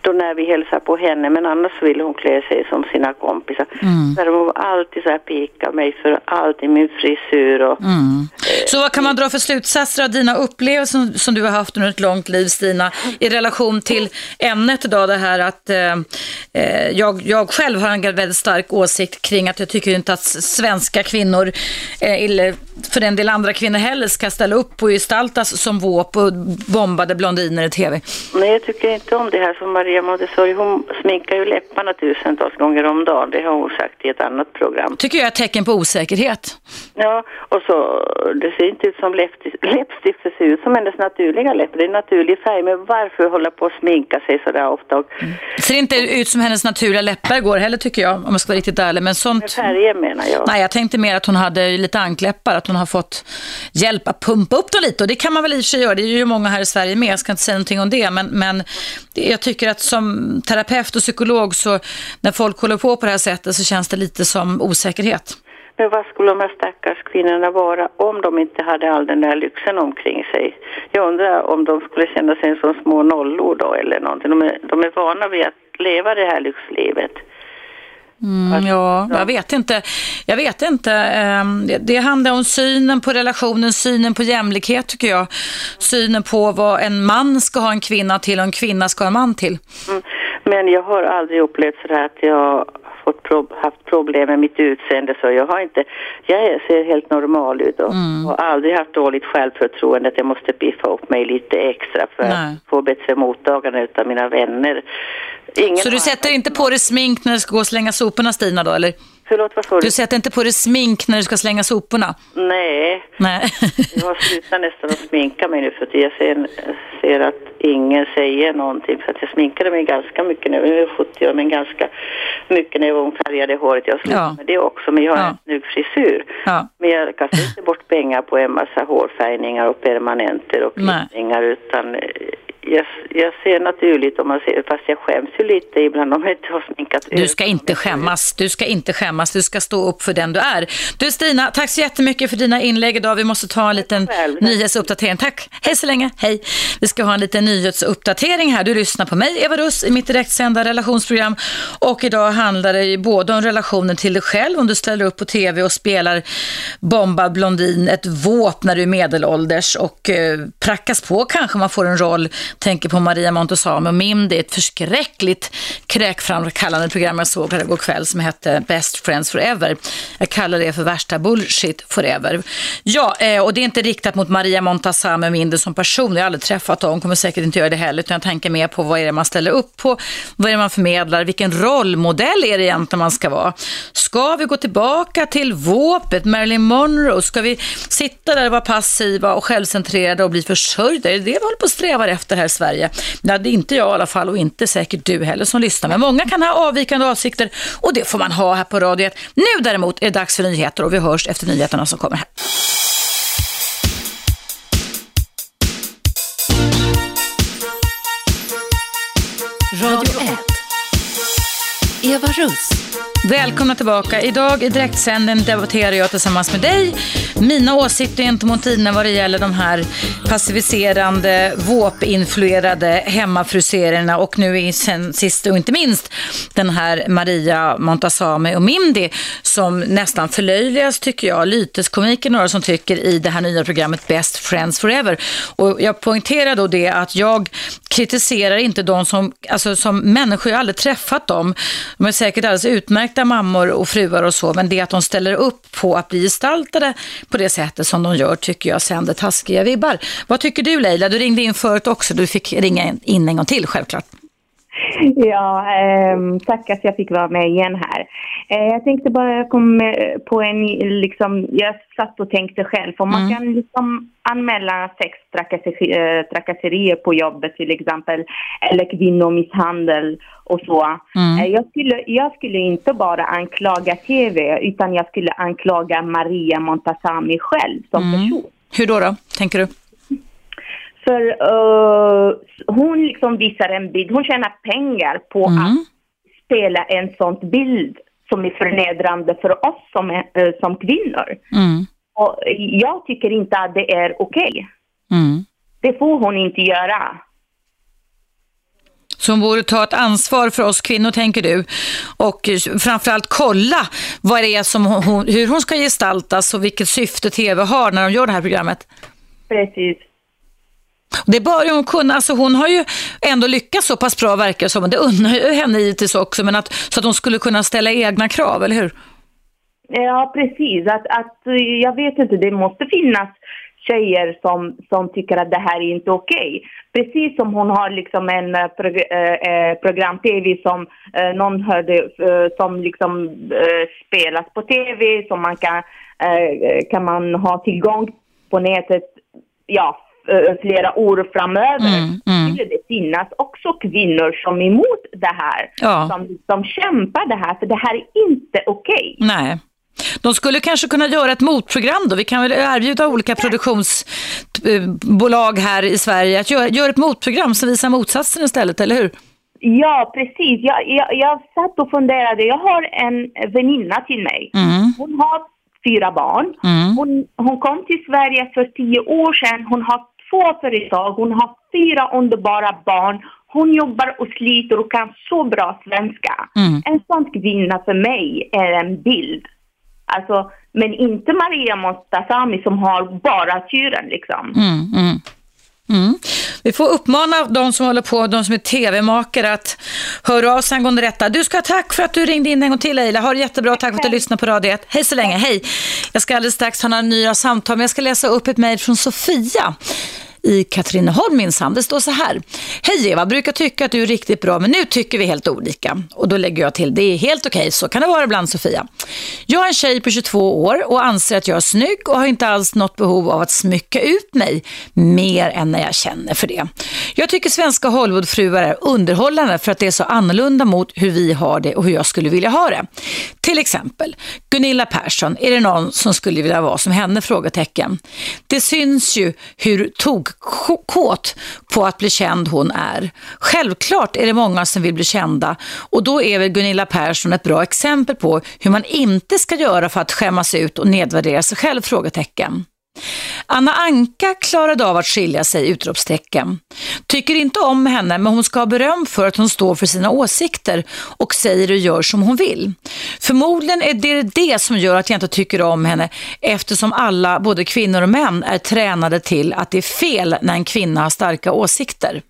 då när vi hälsade på henne. Men annars ville hon klä sig som sina kompisar. Mm. Svärmor var alltid så här pika mig för allt i min frisyr och Mm. Så vad kan man dra för slutsatser av dina upplevelser som, som du har haft under ett långt liv, Stina, i relation till ämnet idag, det här att eh, eh, jag, jag själv har en väldigt stark åsikt kring att jag tycker inte att svenska kvinnor, eh, eller för den del andra kvinnor heller, ska ställa upp och gestaltas som våp och bombade blondiner i tv. Nej, jag tycker inte om det här som Maria Montessori. Hon sminkar ju läpparna tusentals gånger om dagen. Det har hon sagt i ett annat program. Tycker jag är ett tecken på osäkerhet. Ja, och så det ser inte ut som läppstift. Det ser ut som hennes naturliga läppar. Det är naturlig färg. Men varför hålla på och sminka sig sådär ofta? Och, Det ser inte ut som hennes naturliga läppar går heller tycker jag, om jag ska vara riktigt ärlig. Men sånt... Med färger menar jag. Nej, jag tänkte mer att hon hade lite ankläppar, att hon har fått hjälp att pumpa upp dem lite. Och det kan man väl i och för sig göra, det är ju många här i Sverige med, jag ska inte säga någonting om det. Men, men jag tycker att som terapeut och psykolog så när folk håller på på det här sättet så känns det lite som osäkerhet. Men vad skulle de här stackars kvinnorna vara om de inte hade all den där lyxen omkring sig? Jag undrar om de skulle känna sig som små nollor då eller någonting. De är, de är vana vid att leva det här lyxlivet. Mm, ja, jag vet inte. Jag vet inte. Ehm, Det, handlar om synen på relationen, synen på jämlikhet tycker jag. Synen på vad en man ska ha en kvinna till och en kvinna ska ha en man till. Mm. Men jag har aldrig upplevt så här att jag har fått pro- haft problem med mitt utseende så jag har inte, jag ser helt normal ut och Mm. har aldrig haft dåligt självförtroende att jag måste biffa upp mig lite extra för Nej. att få bättre mottagande utav mina vänner. Ingen Så du sätter inte på dig smink när du ska gå och slänga soporna Stina då, eller? Förlåt, vad sa du? Du sätter inte på dig smink när du ska slänga soporna? Nej, Nej. jag har slutat nästan att sminka mig nu för att jag ser, ser att ingen säger någonting för att jag sminkade mig ganska mycket nu, jag är 70 år men ganska mycket när jag var ung färgade håret. Jag slutat Ja. med det också men jag har Ja. en snygg frisyr. Ja. Men jag kastar inte bort pengar på en massa hårfärgningar och permanenter och klippningar utan jag, jag ser naturligt om man ser, fast jag skäms ju lite ibland om jag inte har sminkat Du ska inte skämmas. Du ska inte skämmas. Du ska stå upp för den du är. Du Stina, tack så jättemycket för dina inlägg idag. Vi måste ta en liten nyhetsuppdatering. Tack. Hej så länge. Hej. Vi ska ha en liten nyhetsuppdatering här. Du lyssnar på mig, Eva Russ, i mitt direktsända relationsprogram. Och idag handlar det både om relationen till dig själv, om du ställer upp på tv och spelar bombad blondin, ett våp när du är medelålders och eh, prackas på kanske man får en roll. Tänker på Maria Montazami och Mim. Det är ett förskräckligt kräkframkallande program jag såg här igår kväll som hette Best Friends Forever. Jag kallar det för värsta bullshit forever. Ja, eh, och det är inte riktat mot Maria Montazami och Minde som person. Jag har aldrig träffat dem, kommer säkert inte göra det heller, utan jag tänker mer på vad är det man ställer upp på, vad är det man förmedlar, vilken rollmodell är det egentligen man ska vara. Ska vi gå tillbaka till våpet, Marilyn Monroe? Ska vi sitta där och vara passiva och självcentrerade och bli försörjda? Är det det vi håller på att sträva efter här i Sverige? Det är inte jag i alla fall och inte säkert du heller som lyssnar. Men många kan ha avvikande avsikter och det får man ha här på radiet. Nu däremot är det dags för nyheter och vi hörs efter nyheterna som kommer här. Radio 1. Eva Russ. Välkomna tillbaka. Idag i direktsändningen debatterar jag tillsammans med dig mina åsikter gentemot dina vad det gäller de här passiviserande, våpinfluerade hemmafruserierna och nu i sen, sist och inte minst den här Maria Montazami och Mindy som nästan förlöjligas tycker jag. Lyteskomiker några som tycker i det här nya programmet Best Friends Forever. Och jag poängterar då det att jag kritiserar inte de som, alltså som människor, jag har aldrig träffat dem. De är säkert alldeles utmärkta mammor och fruar och så, men det att de ställer upp på att bli gestaltade på det sättet som de gör tycker jag sänder taskiga vibbar. Vad tycker du Leila? Du ringde in förut också, du fick ringa in en gång till självklart. Ja, ehm, tack att jag fick vara med igen här. Eh, jag tänkte bara, jag kom eh, på en, liksom, jag satt och tänkte själv, om man kan liksom anmäla sextrakasserier trakasserier på jobbet till exempel, eller kvinnomisshandel och så. Mm. Eh, jag, skulle, jag skulle inte bara anklaga TV, utan jag skulle anklaga Maria Montazami själv som person. Hur då, då tänker du? För uh, hon liksom visar en bild, hon tjänar pengar på att spela en sån bild som är förnedrande för oss som, uh, som kvinnor. Mm. Och jag tycker inte att det är okej. Mm. Det får hon inte göra. Hon borde ta ett ansvar för oss kvinnor, tänker du. Och framförallt kolla vad det är som hon, hur hon ska gestaltas och vilket syfte tv har när de gör det här programmet. Precis. Det bör hon kunna. Alltså hon har ju ändå lyckats så pass bra verkar det som. Det unnar ju henne givetvis också. Men att, så att hon skulle kunna ställa egna krav, eller hur? Ja, precis. Att, att, jag vet inte, det måste finnas tjejer som, som tycker att det här är inte okej. Precis som hon har liksom en eh, prog eh, eh program-tv som eh, någon hörde, eh, som liksom eh, spelas på tv, som man kan, eh, kan man ha tillgång på nätet, ja, flera år framöver. Mm, Skulle det finnas också kvinnor som är emot det här, Ja. som, som kämpar det här, för det här är inte okej. Nej. De skulle kanske kunna göra ett motprogram då. Vi kan väl erbjuda olika produktionsbolag här i Sverige att göra, göra ett motprogram som visar motsatsen istället, eller hur? Ja, precis. Jag, jag, jag satt och funderade. Jag har en väninna till mig. Mm. Hon har fyra barn. Mm. Hon, hon kom till Sverige för tio år sedan. Hon har två företag. Hon har fyra underbara barn. Hon jobbar och sliter och kan så bra svenska. Mm. En sån kvinna för mig är en bild. Alltså, men inte Maria Montazami som har bara turen liksom. Mm, mm. Mm. Vi får uppmana de som håller på, de som är tv-makare att höra av sig angående detta. Du ska ha tack för att du ringde in en gång till Leila. Ha det jättebra, tack för att du lyssnade på Radio 1. Hej så länge, hej. Jag ska alldeles strax ha några nya samtal, men jag ska läsa upp ett mejl från Sofia i Katrineholm minsann. Det står så här. Hej Eva, brukar tycka att du är riktigt bra men nu tycker vi helt olika. Och då lägger jag till, det är helt okej, så kan det vara ibland Sofia. Jag är en tjej på 22 år och anser att jag är snygg och har inte alls något behov av att smycka ut mig mer än när jag känner för det. Jag tycker svenska Hollywoodfruar är underhållande för att det är så annorlunda mot hur vi har det och hur jag skulle vilja ha det. Till exempel, Gunilla Persson, är det någon som skulle vilja vara som henne? Frågetecken. Det syns ju hur kåt på att bli känd hon är. Självklart är det många som vill bli kända och då är väl Gunilla Persson ett bra exempel på hur man inte ska göra för att skämmas ut och nedvärdera sig själv? Frågetecken. Anna Anka klarade av att skilja sig, utropstecken. Tycker inte om henne men hon ska ha beröm för att hon står för sina åsikter och säger och gör som hon vill. Förmodligen är det det som gör att jag inte tycker om henne eftersom alla, både kvinnor och män, är tränade till att det är fel när en kvinna har starka åsikter.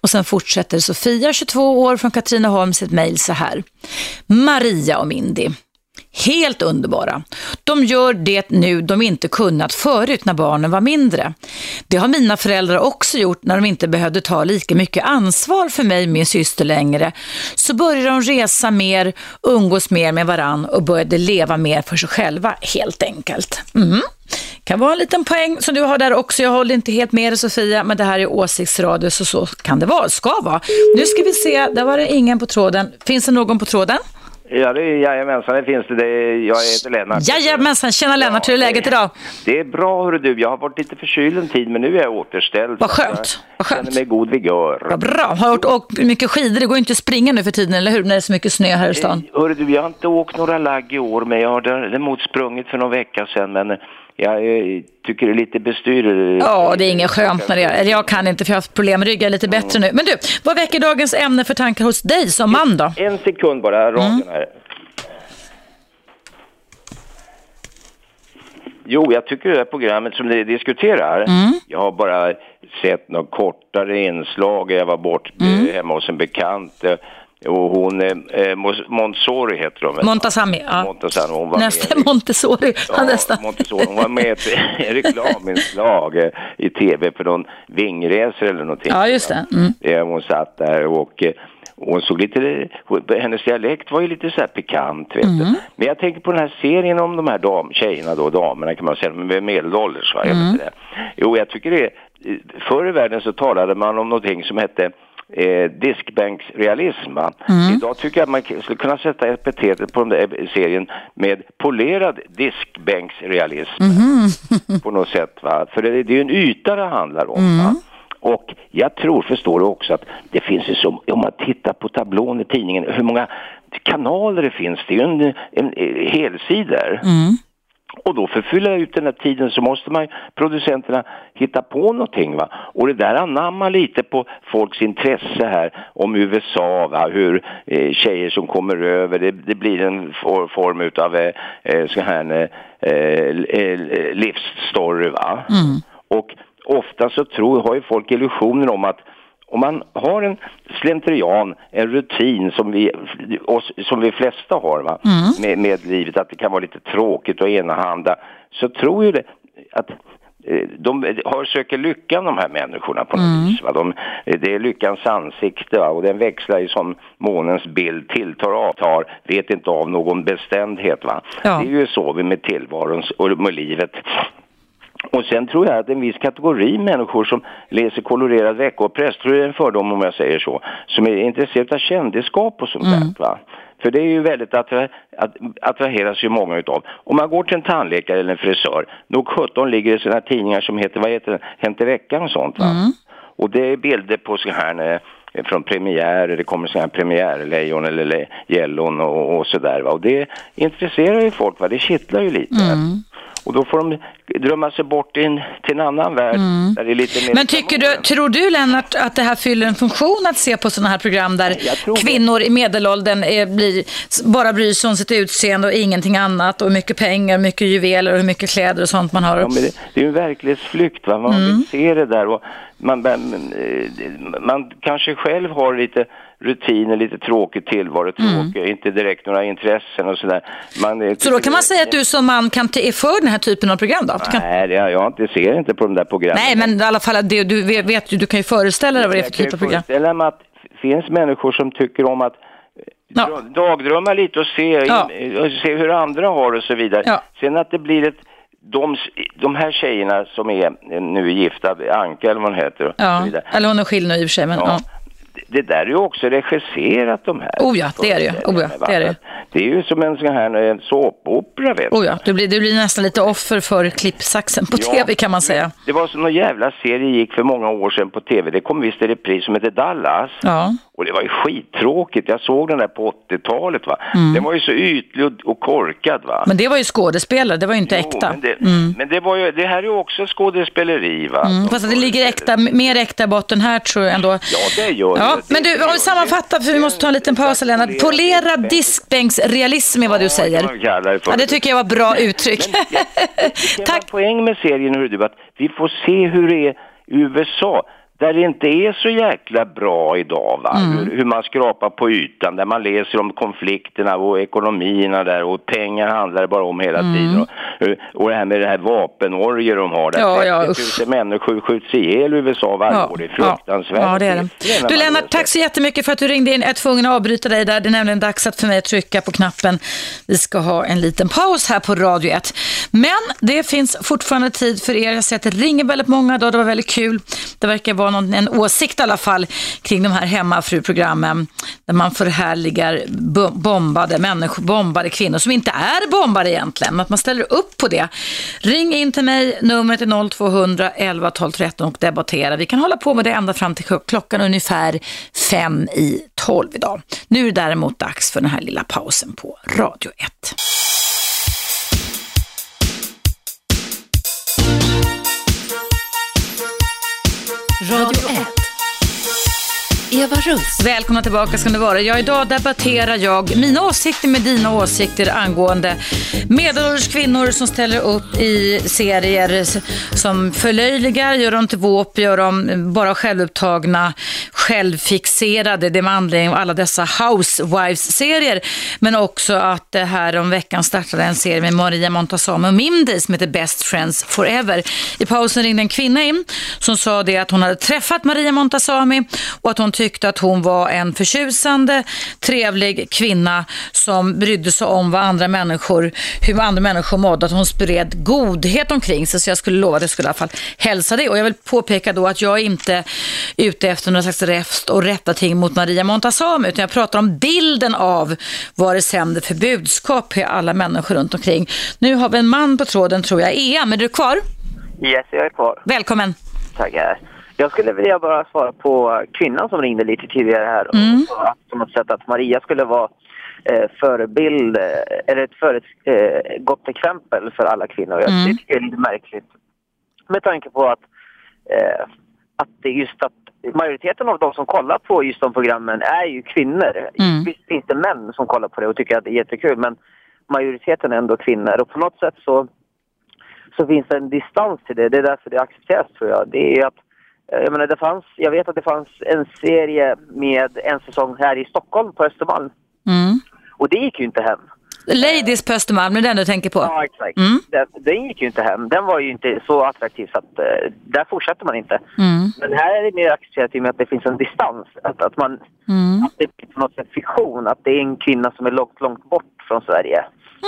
Och sen fortsätter Sofia, 22 år, från Katrineholm sitt mejl så här. Maria och Mindy. Helt underbara. De gör det nu de inte kunnat förut när barnen var mindre. Det har mina föräldrar också gjort när de inte behövde ta lika mycket ansvar för mig och min syster längre. Så började de resa mer, umgås mer med varann och började leva mer för sig själva helt enkelt. Mm. Kan vara en liten poäng som du har där också. Jag håller inte helt med dig Sofia, men det här är åsiktsradio så så kan det vara, ska vara. Nu ska vi se, där var det ingen på tråden. Finns det någon på tråden? Ja, det är, jajamensan, det finns det. det är, jag heter Lennart. Jajamensan, tjena Lennart, hur är läget idag? Det är bra, hörru du. Jag har varit lite förkyld en tid, men nu är jag återställd. Vad skönt, Jag känner mig god vigör. Vad bra. Har du åkt mycket skidor? Det går inte att springa nu för tiden, eller hur? När det är så mycket snö här i stan. Hörru du, jag har inte åkt några lagg i år, men jag har däremot sprungit för någon vecka sedan. Men jag eh, tycker det är lite bestyr. Ja, det är inget skönt när det är. Jag kan inte för jag har haft problem med ryggen, lite bättre nu. Men du, vad väcker dagens ämne för tankar hos dig som man då? En sekund bara, radion här. Jo, jag tycker det här programmet som ni diskuterar, jag har bara sett några kortare inslag. Jag var bort eh, hemma hos en bekant och hon, eh, Montessori heter hon väl? Montazami, ja. Montessori, hon var Nästa med, Montessori. Ja, nästan. Montessori, hon var med i ett reklaminslag eh, i tv för någon vingresor eller någonting. Ja, just det. Mm. Eh, Hon satt där och eh, hon såg lite, hennes dialekt var ju lite så här pikant vet Mm. du. Men jag tänker på den här serien om de här dam, tjejerna då, damerna kan man säga, men är medelålders va? Jag Mm. det. Jo, jag tycker det, förr i världen så talade man om någonting som hette eh, diskbänksrealism. Mm. Idag tycker jag att man skulle kunna sätta epitetet på den där serien med polerad diskbänksrealism Mhm. på något sätt. Va? För det, det är ju en yta det handlar om. Mm. Och jag tror, förstår du också, att det finns ju så, om man tittar på tablån i tidningen, hur många kanaler det finns, det är ju en, en, en helsidor. Mm. Och då för att fylla ut den här tiden så måste man producenterna hitta på någonting va. Och det där anammar lite på folks intresse här om USA va, hur eh, tjejer som kommer över, det, det blir en for, form utav eh, eh, så här eh, eh, livsstory va. Och ofta så tror, har ju folk illusioner om att om man har en slentrian, en rutin som vi, oss, som vi flesta har va? Med, med livet, att det kan vara lite tråkigt och enahanda, så tror ju det att eh, de har, söker lyckan de här människorna på något vis. Va? De, det är lyckans ansikte va? och den växlar ju som månens bild, tilltar och avtar, vet inte av någon bestämdhet. Va? Ja. Det är ju så vi med tillvaron och med livet. Och sen tror jag att en viss kategori människor som läser kolorerad veckopress, tror jag är en fördom om jag säger så, som är intresserade av kändisskap och sånt där. Va? För det är ju väldigt attra att, attraheras ju många utav. Om man går till en tandläkare eller en frisör, nog 17 ligger det sådana tidningar som heter, vad heter det, Hänt i veckan och sånt va? Och det är bilder på så här eh, från premiärer, det kommer sådana här premiärlejon eller le- gällon och, och sådär va. Och det intresserar ju folk va, det kittlar ju lite. Och då får de drömma sig bort in till en annan värld där det är lite mer... Men tycker du, tror du Lennart att det här fyller en funktion att se på sådana här program där kvinnor i medelåldern är, blir, bara bryr sig om sitt utseende och ingenting annat och hur mycket pengar, mycket juveler och hur mycket kläder och sånt man har? Ja, det, det är ju en verklighetsflykt, va? man Mm. vill se det där och man, man, eh, man kanske själv har lite rutiner, lite tråkig tillvaro, tråkig, inte direkt några intressen och sådär. Man, eh, Så då kan man säga att du som man kan är för den här typen av program då? Kan... Nej, det, jag inte, ser inte på de där programmen. Nej, men i alla fall det, du vet, ju, du kan ju föreställa dig vad det är för Jag kan typ av program. föreställa mig att det finns människor som tycker om att eh, dra- dagdrömma lite och se, Ja. och se hur andra har och så vidare. Ja. Sen att det blir ett de, de här tjejerna som är eh, nu gifta, Anka eller vad hon heter Ja, eller hon är skild nu i och för sig. Men, ja. Det där är ju också regisserat de här. Oh ja, det är det ju. Oh ja, det är det. Det är ju som en sån här eh, såpopera vet Oh ja, du blir, du blir nästan lite offer för klippsaxen på Ja, tv kan man säga. Det var som någon jävla serie gick för många år sedan på tv. Det kom visst i repris som hette Dallas. Ja. Och det var ju skittråkigt. Jag såg den där på 80-talet va. Mm. Den var ju så ytlig och- korkad va. Men det var ju skådespelare, det var ju inte äkta. Men det, Mm. men det ju, det här är ju också skådespeleri va. Mm, fast det ligger äkta, mer äkta botten här tror jag ändå. Ja det gör Ja, det. men du, om vi sammanfattar, för vi måste ta en liten paus Lennart. Polerad diskbänksrealism är vad du säger. man kallar det för. Ja, det tycker jag var bra uttryck. Tack. poäng med serien hör du, att vi får se hur det är i USA. Där det inte är så jäkla bra idag, va? Mm. Hur, hur man skrapar på ytan, där man läser om konflikterna och ekonomierna där och pengar handlar det bara om hela Mm. tiden. Och, och det här med det här vapenorger de har där. Ja, ja, 30 000 människor skjuts ihjäl i USA varje Ja, år. Det är fruktansvärt. Ja, det är det. Du Lennart, tack så jättemycket för att du ringde in. Jag är tvungen att avbryta dig där. Det är nämligen dags att för mig att trycka på knappen. Vi ska ha en liten paus här på Radio 1. Men det finns fortfarande tid för er. Jag ser att det ringer väldigt många idag. Det var väldigt kul. Det verkar vara någon, en åsikt i alla fall kring de här hemmafruprogrammen där man förhärligar bombade människor, bombade kvinnor som inte är bombade egentligen. Men att man ställer upp på det. Ring in till mig, numret är 0200 11 12 13 och debattera. Vi kan hålla på med det ända fram till klockan ungefär fem i tolv idag. Nu är det däremot dags för den här lilla pausen på Radio 1. Radio 1. Eva Russ. Välkomna tillbaka ska ni vara. Ja, idag debatterar jag mina åsikter med dina åsikter angående medelålders kvinnor som ställer upp i serier som förlöjligar, gör dem till våp, gör dem bara självupptagna, självfixerade. Det är med anledning av alla dessa Housewives-serier. Men också att det här om veckan startade en serie med Maria Montazami och Mindy som heter Best Friends Forever. I pausen ringde en kvinna in som sa det att hon hade träffat Maria Montazami och att hon tyckte att hon var en förtjusande, trevlig kvinna som brydde sig om vad andra människor, hur andra människor mådde, att hon spred godhet omkring sig. Så jag skulle lova att jag skulle i alla fall hälsa det. Och jag vill påpeka då att jag är inte ute efter några slags räfst och rätta ting mot Maria Montazami, utan jag pratar om bilden av vad det sänder för budskap till alla människor runt omkring. Nu har vi en man på tråden tror jag. Ian, är du kvar? Yes, jag är kvar. Välkommen. Tackar. Jag skulle vilja bara svara på kvinnan som ringde lite tidigare här. Mm. På något sätt att Maria skulle vara eh, förebild, eh, eller ett för, eh, gott exempel för alla kvinnor. Jag Mm. Det tycker jag är lite märkligt. Med tanke på att, eh, att det just att majoriteten av de som kollar på just de programmen är ju kvinnor. Mm. Visst finns det män som kollar på det och tycker att det är jättekul men majoriteten är ändå kvinnor och på något sätt så, så finns det en distans till det. Det är därför det accepteras tror jag. Det är att jag, menar, det fanns, jag vet att det fanns en serie med en säsong här i Stockholm på Östermalm Mm. och det gick ju inte hem. Ladies på Östermalm, är det den du tänker på? Ja, exakt. Mm. Den, den gick ju inte hem. Den var ju inte så attraktiv så att eh, där fortsätter man inte. Mm. Men här är det mer accepterat i och med att det finns en distans. Att, att, man, Mm. att det är på något sätt fiktion. Att det är en kvinna som är långt, långt bort från Sverige.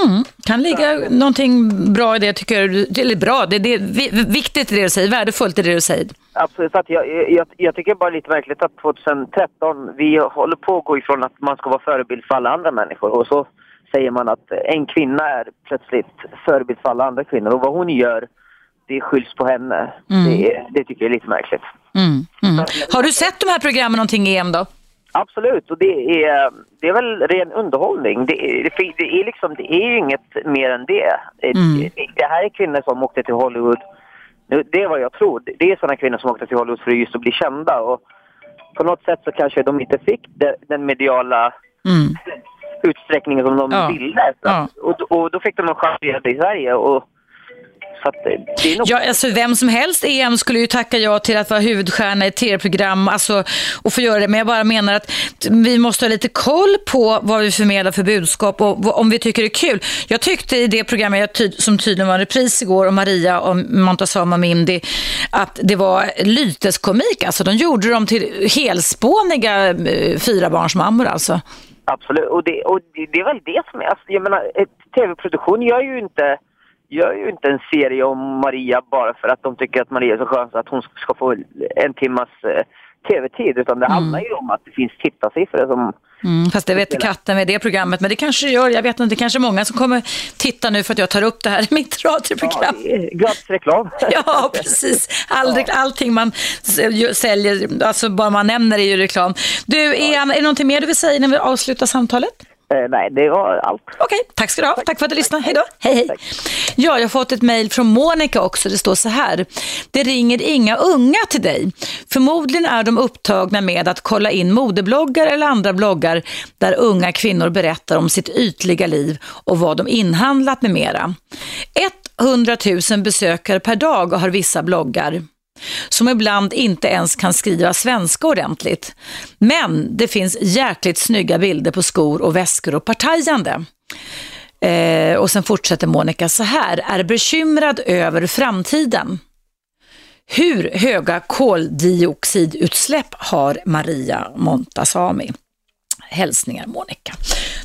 Mm. Kan ligga någonting bra i det tycker du, eller bra, det, det är vi- viktigt i det du säger, värdefullt i det du säger. Absolut. Så att jag, jag, jag tycker bara lite märkligt att 2013, vi håller på att gå ifrån att man ska vara förebild för alla andra människor. Och så säger man att en kvinna är plötsligt förebild för alla andra kvinnor. Och vad hon gör, det skylls på henne. Mm. Det, det tycker jag är lite märkligt. Mm. Mm. Har du sett de här programmen någonting i EM då? Absolut, och det är, det är väl ren underhållning. Det är, det är, liksom, det är ju inget mer än det. Mm. Det, här är kvinnor som åkte till Hollywood. Nu, Det är vad jag tror. Det är sådana kvinnor som åkte till Hollywood för just att bli kända. Och på något sätt så kanske de inte fick de, den mediala Mm. utsträckningen som de Ja. ville. Ja. Och, och då fick de en chans att göra det i Sverige. Och, så att det, är nog... Ja, alltså vem som helst EM skulle ju tacka ja till att vara huvudstjärna i ett tv-program alltså, och få göra det. Men jag bara menar att vi måste ha lite koll på vad vi förmedlar för budskap och om vi tycker det är kul. Jag tyckte i det programmet jag ty- som tydligen var en repris igår om Maria och Montazama Mindy att det var lyteskomik. Alltså de gjorde dem till helspåniga eh, fyrabarnsmammor alltså. Absolut, och det, och det, det är väl det som är... Alltså, jag menar, tv-produktion gör ju inte gör ju inte en serie om Maria bara för att de tycker att Maria är så skön så att hon ska få en timmas eh, tv-tid. Utan det handlar ju om att det finns tittarsiffror som... Mm, fast det vet katten med det programmet, men det kanske gör. Jag vet inte, det kanske är många som kommer titta nu för att jag tar upp det här i mitt radioprogram. Gratis reklam. Ja, precis. All, Allting man säljer, alltså bara man nämner är ju reklam. Du, Ian, är det någonting mer du vill säga när vi avslutar samtalet? Eh, nej, det var allt. Okej, tack ska du ha. Tack för att du lyssnade. Hej då. Hej, hej. Ja, jag har fått ett mejl från Monica också. Det står så här. Det ringer inga unga till dig. Förmodligen är de upptagna med att kolla in modebloggar eller andra bloggar där unga kvinnor berättar om sitt ytliga liv och vad de inhandlat med mera. 100 000 besökare per dag har vissa bloggar som ibland inte ens kan skriva svenska ordentligt. Men det finns jäkligt snygga bilder på skor och väskor och partajande. Eh, och sen fortsätter Monica så här, är bekymrad över framtiden. Hur höga koldioxidutsläpp har Maria Montazami? Hälsningar Monica.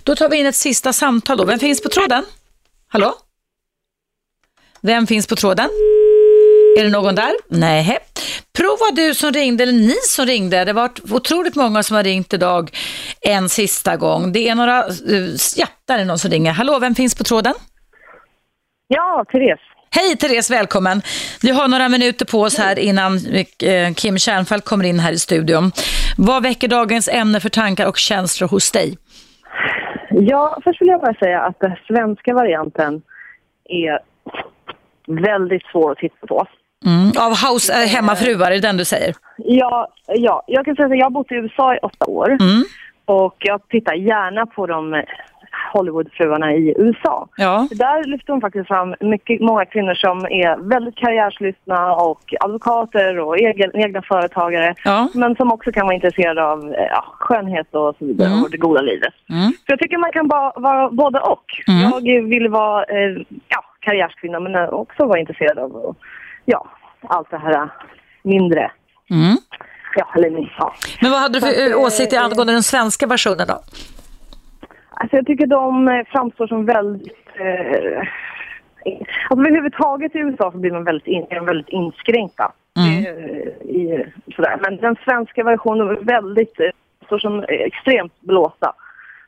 Då tar vi in ett sista samtal då. Vem finns på tråden? Hallå? Vem finns på tråden? Är det någon där? Nej. Prova du som ringde, eller ni som ringde. Det har varit otroligt många som har ringt idag en sista gång. Det är några, eh, ja, där är någon som ringer. Hallå, vem finns på tråden? Ja, Therese. Hej Therese, välkommen. Vi har några minuter på oss här innan eh, Kim Kärnfalk kommer in här i studion. Vad väcker dagens ämne för tankar och känslor hos dig? Ja, först vill jag bara säga att den svenska varianten är väldigt svår att titta på. Mm. Av House äh, hemmafruar, är det den du säger? Ja, ja, jag kan säga att jag har bott i USA i åtta år Mm. och jag tittar gärna på de Hollywoodfruarna i USA. Ja. Där lyfter hon faktiskt fram mycket, många kvinnor som är väldigt karriärslystna och advokater och egen, egna företagare. Ja. Men som också kan vara intresserade av eh, ja, skönhet och så vidare Mm. och det goda livet. Mm. Så jag tycker man kan ba, vara både och. Mm. Jag vill vara eh, ja, karriärskvinna men också vara intresserad av ja, allt det här mindre. Mm. ja, eller ja. Men vad hade du för att, eh, åsikt eh, angående den svenska versionen då? Alltså jag tycker de eh, framstår som väldigt... Eh, alltså överhuvudtaget i USA så blir de väldigt, in, väldigt inskränkta. Mm. Eh, i, sådär. Men den svenska versionen är väldigt, står som extremt blåsta.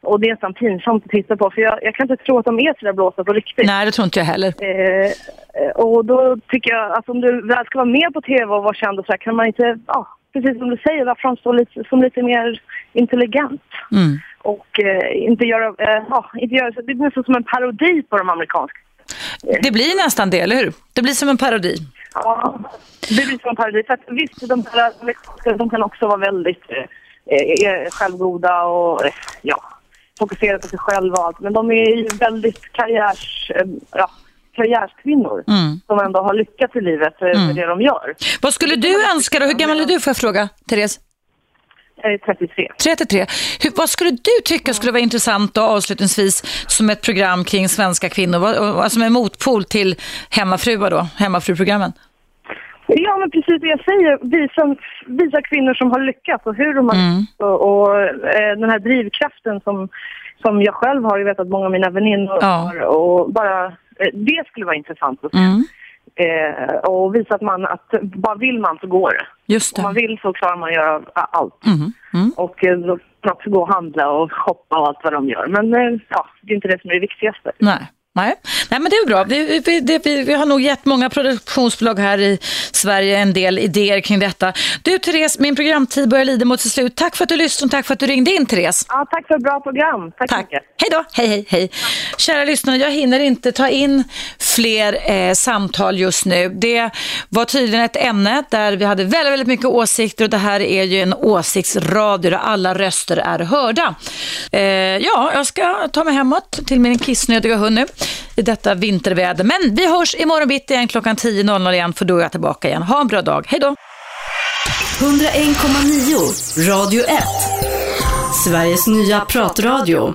Och det är nästan pinsamt att titta på för jag, jag kan inte tro att de är sådär blåsta på riktigt. Nej, det tror inte jag heller. Eh, eh, och då tycker jag att om du väl ska vara med på tv och vara känd och så här, kan man inte, ja, precis som du säger, framstå lite, som lite mer intelligent. Mm. Och eh, inte göra, eh, ja, inte göra, så- det blir nästan som en parodi på de amerikanska. Det blir nästan det, eller hur? Det blir som en parodi. Ja, det blir som en parodi. För att visst, de här amerikanska, de kan också vara väldigt eh, eh, självgoda och eh, ja, fokusera på sig själva och allt. Men de är ju väldigt karriärs, eh, ja, karriärskvinnor Mm. som ändå har lyckats i livet eh, Mm. med det de gör. Vad skulle du önska då? Hur gammal är du får jag fråga, Therese? Jag är 33. 33. Hur, vad skulle du tycka skulle vara intressant då, avslutningsvis som ett program kring svenska kvinnor? Vad- Alltså som en motpol till hemmafruar då, hemmafruprogrammen? Ja, men precis det jag säger. Visa, visa kvinnor som har lyckats och hur de har Mm. lyckats. Och, och eh, den här drivkraften som, som jag själv har. Jag vet att många av mina väninnor har. Och bara, eh, det skulle vara intressant att se. Mm. Eh, och visa att man, att bara vill man så går det. Just det. Om man vill så klarar man att göra allt. Mm. Mm. Och eh, då kan man också gå och handla och shoppa och allt vad de gör. Men eh, ja, det är inte det som är det viktigaste. Nej. Nej. Nej, men det är bra. Vi, vi, det, vi, vi har nog gett många produktionsbolag här i Sverige en del idéer kring detta. Du Therese, min programtid börjar lida mot sitt slut. Tack för att du lyssnade och tack för att du ringde in Therese. Ja, tack för ett bra program. Tack, tack. Hej då. Hej, hej, hej. Kära lyssnare, jag hinner inte ta in fler eh, samtal just nu. Det var tydligen ett ämne där vi hade väldigt, väldigt mycket åsikter och det här är ju en åsiktsradio där alla röster är hörda. Eh, ja, jag ska ta mig hemåt till min kissnödiga hund nu i detta vinterväder. Men vi hörs imorgon bitti igen klockan 10.00 igen för då är jag tillbaka igen. Ha en bra dag. Hej då! 101,9 Radio 1. Sveriges nya pratradio.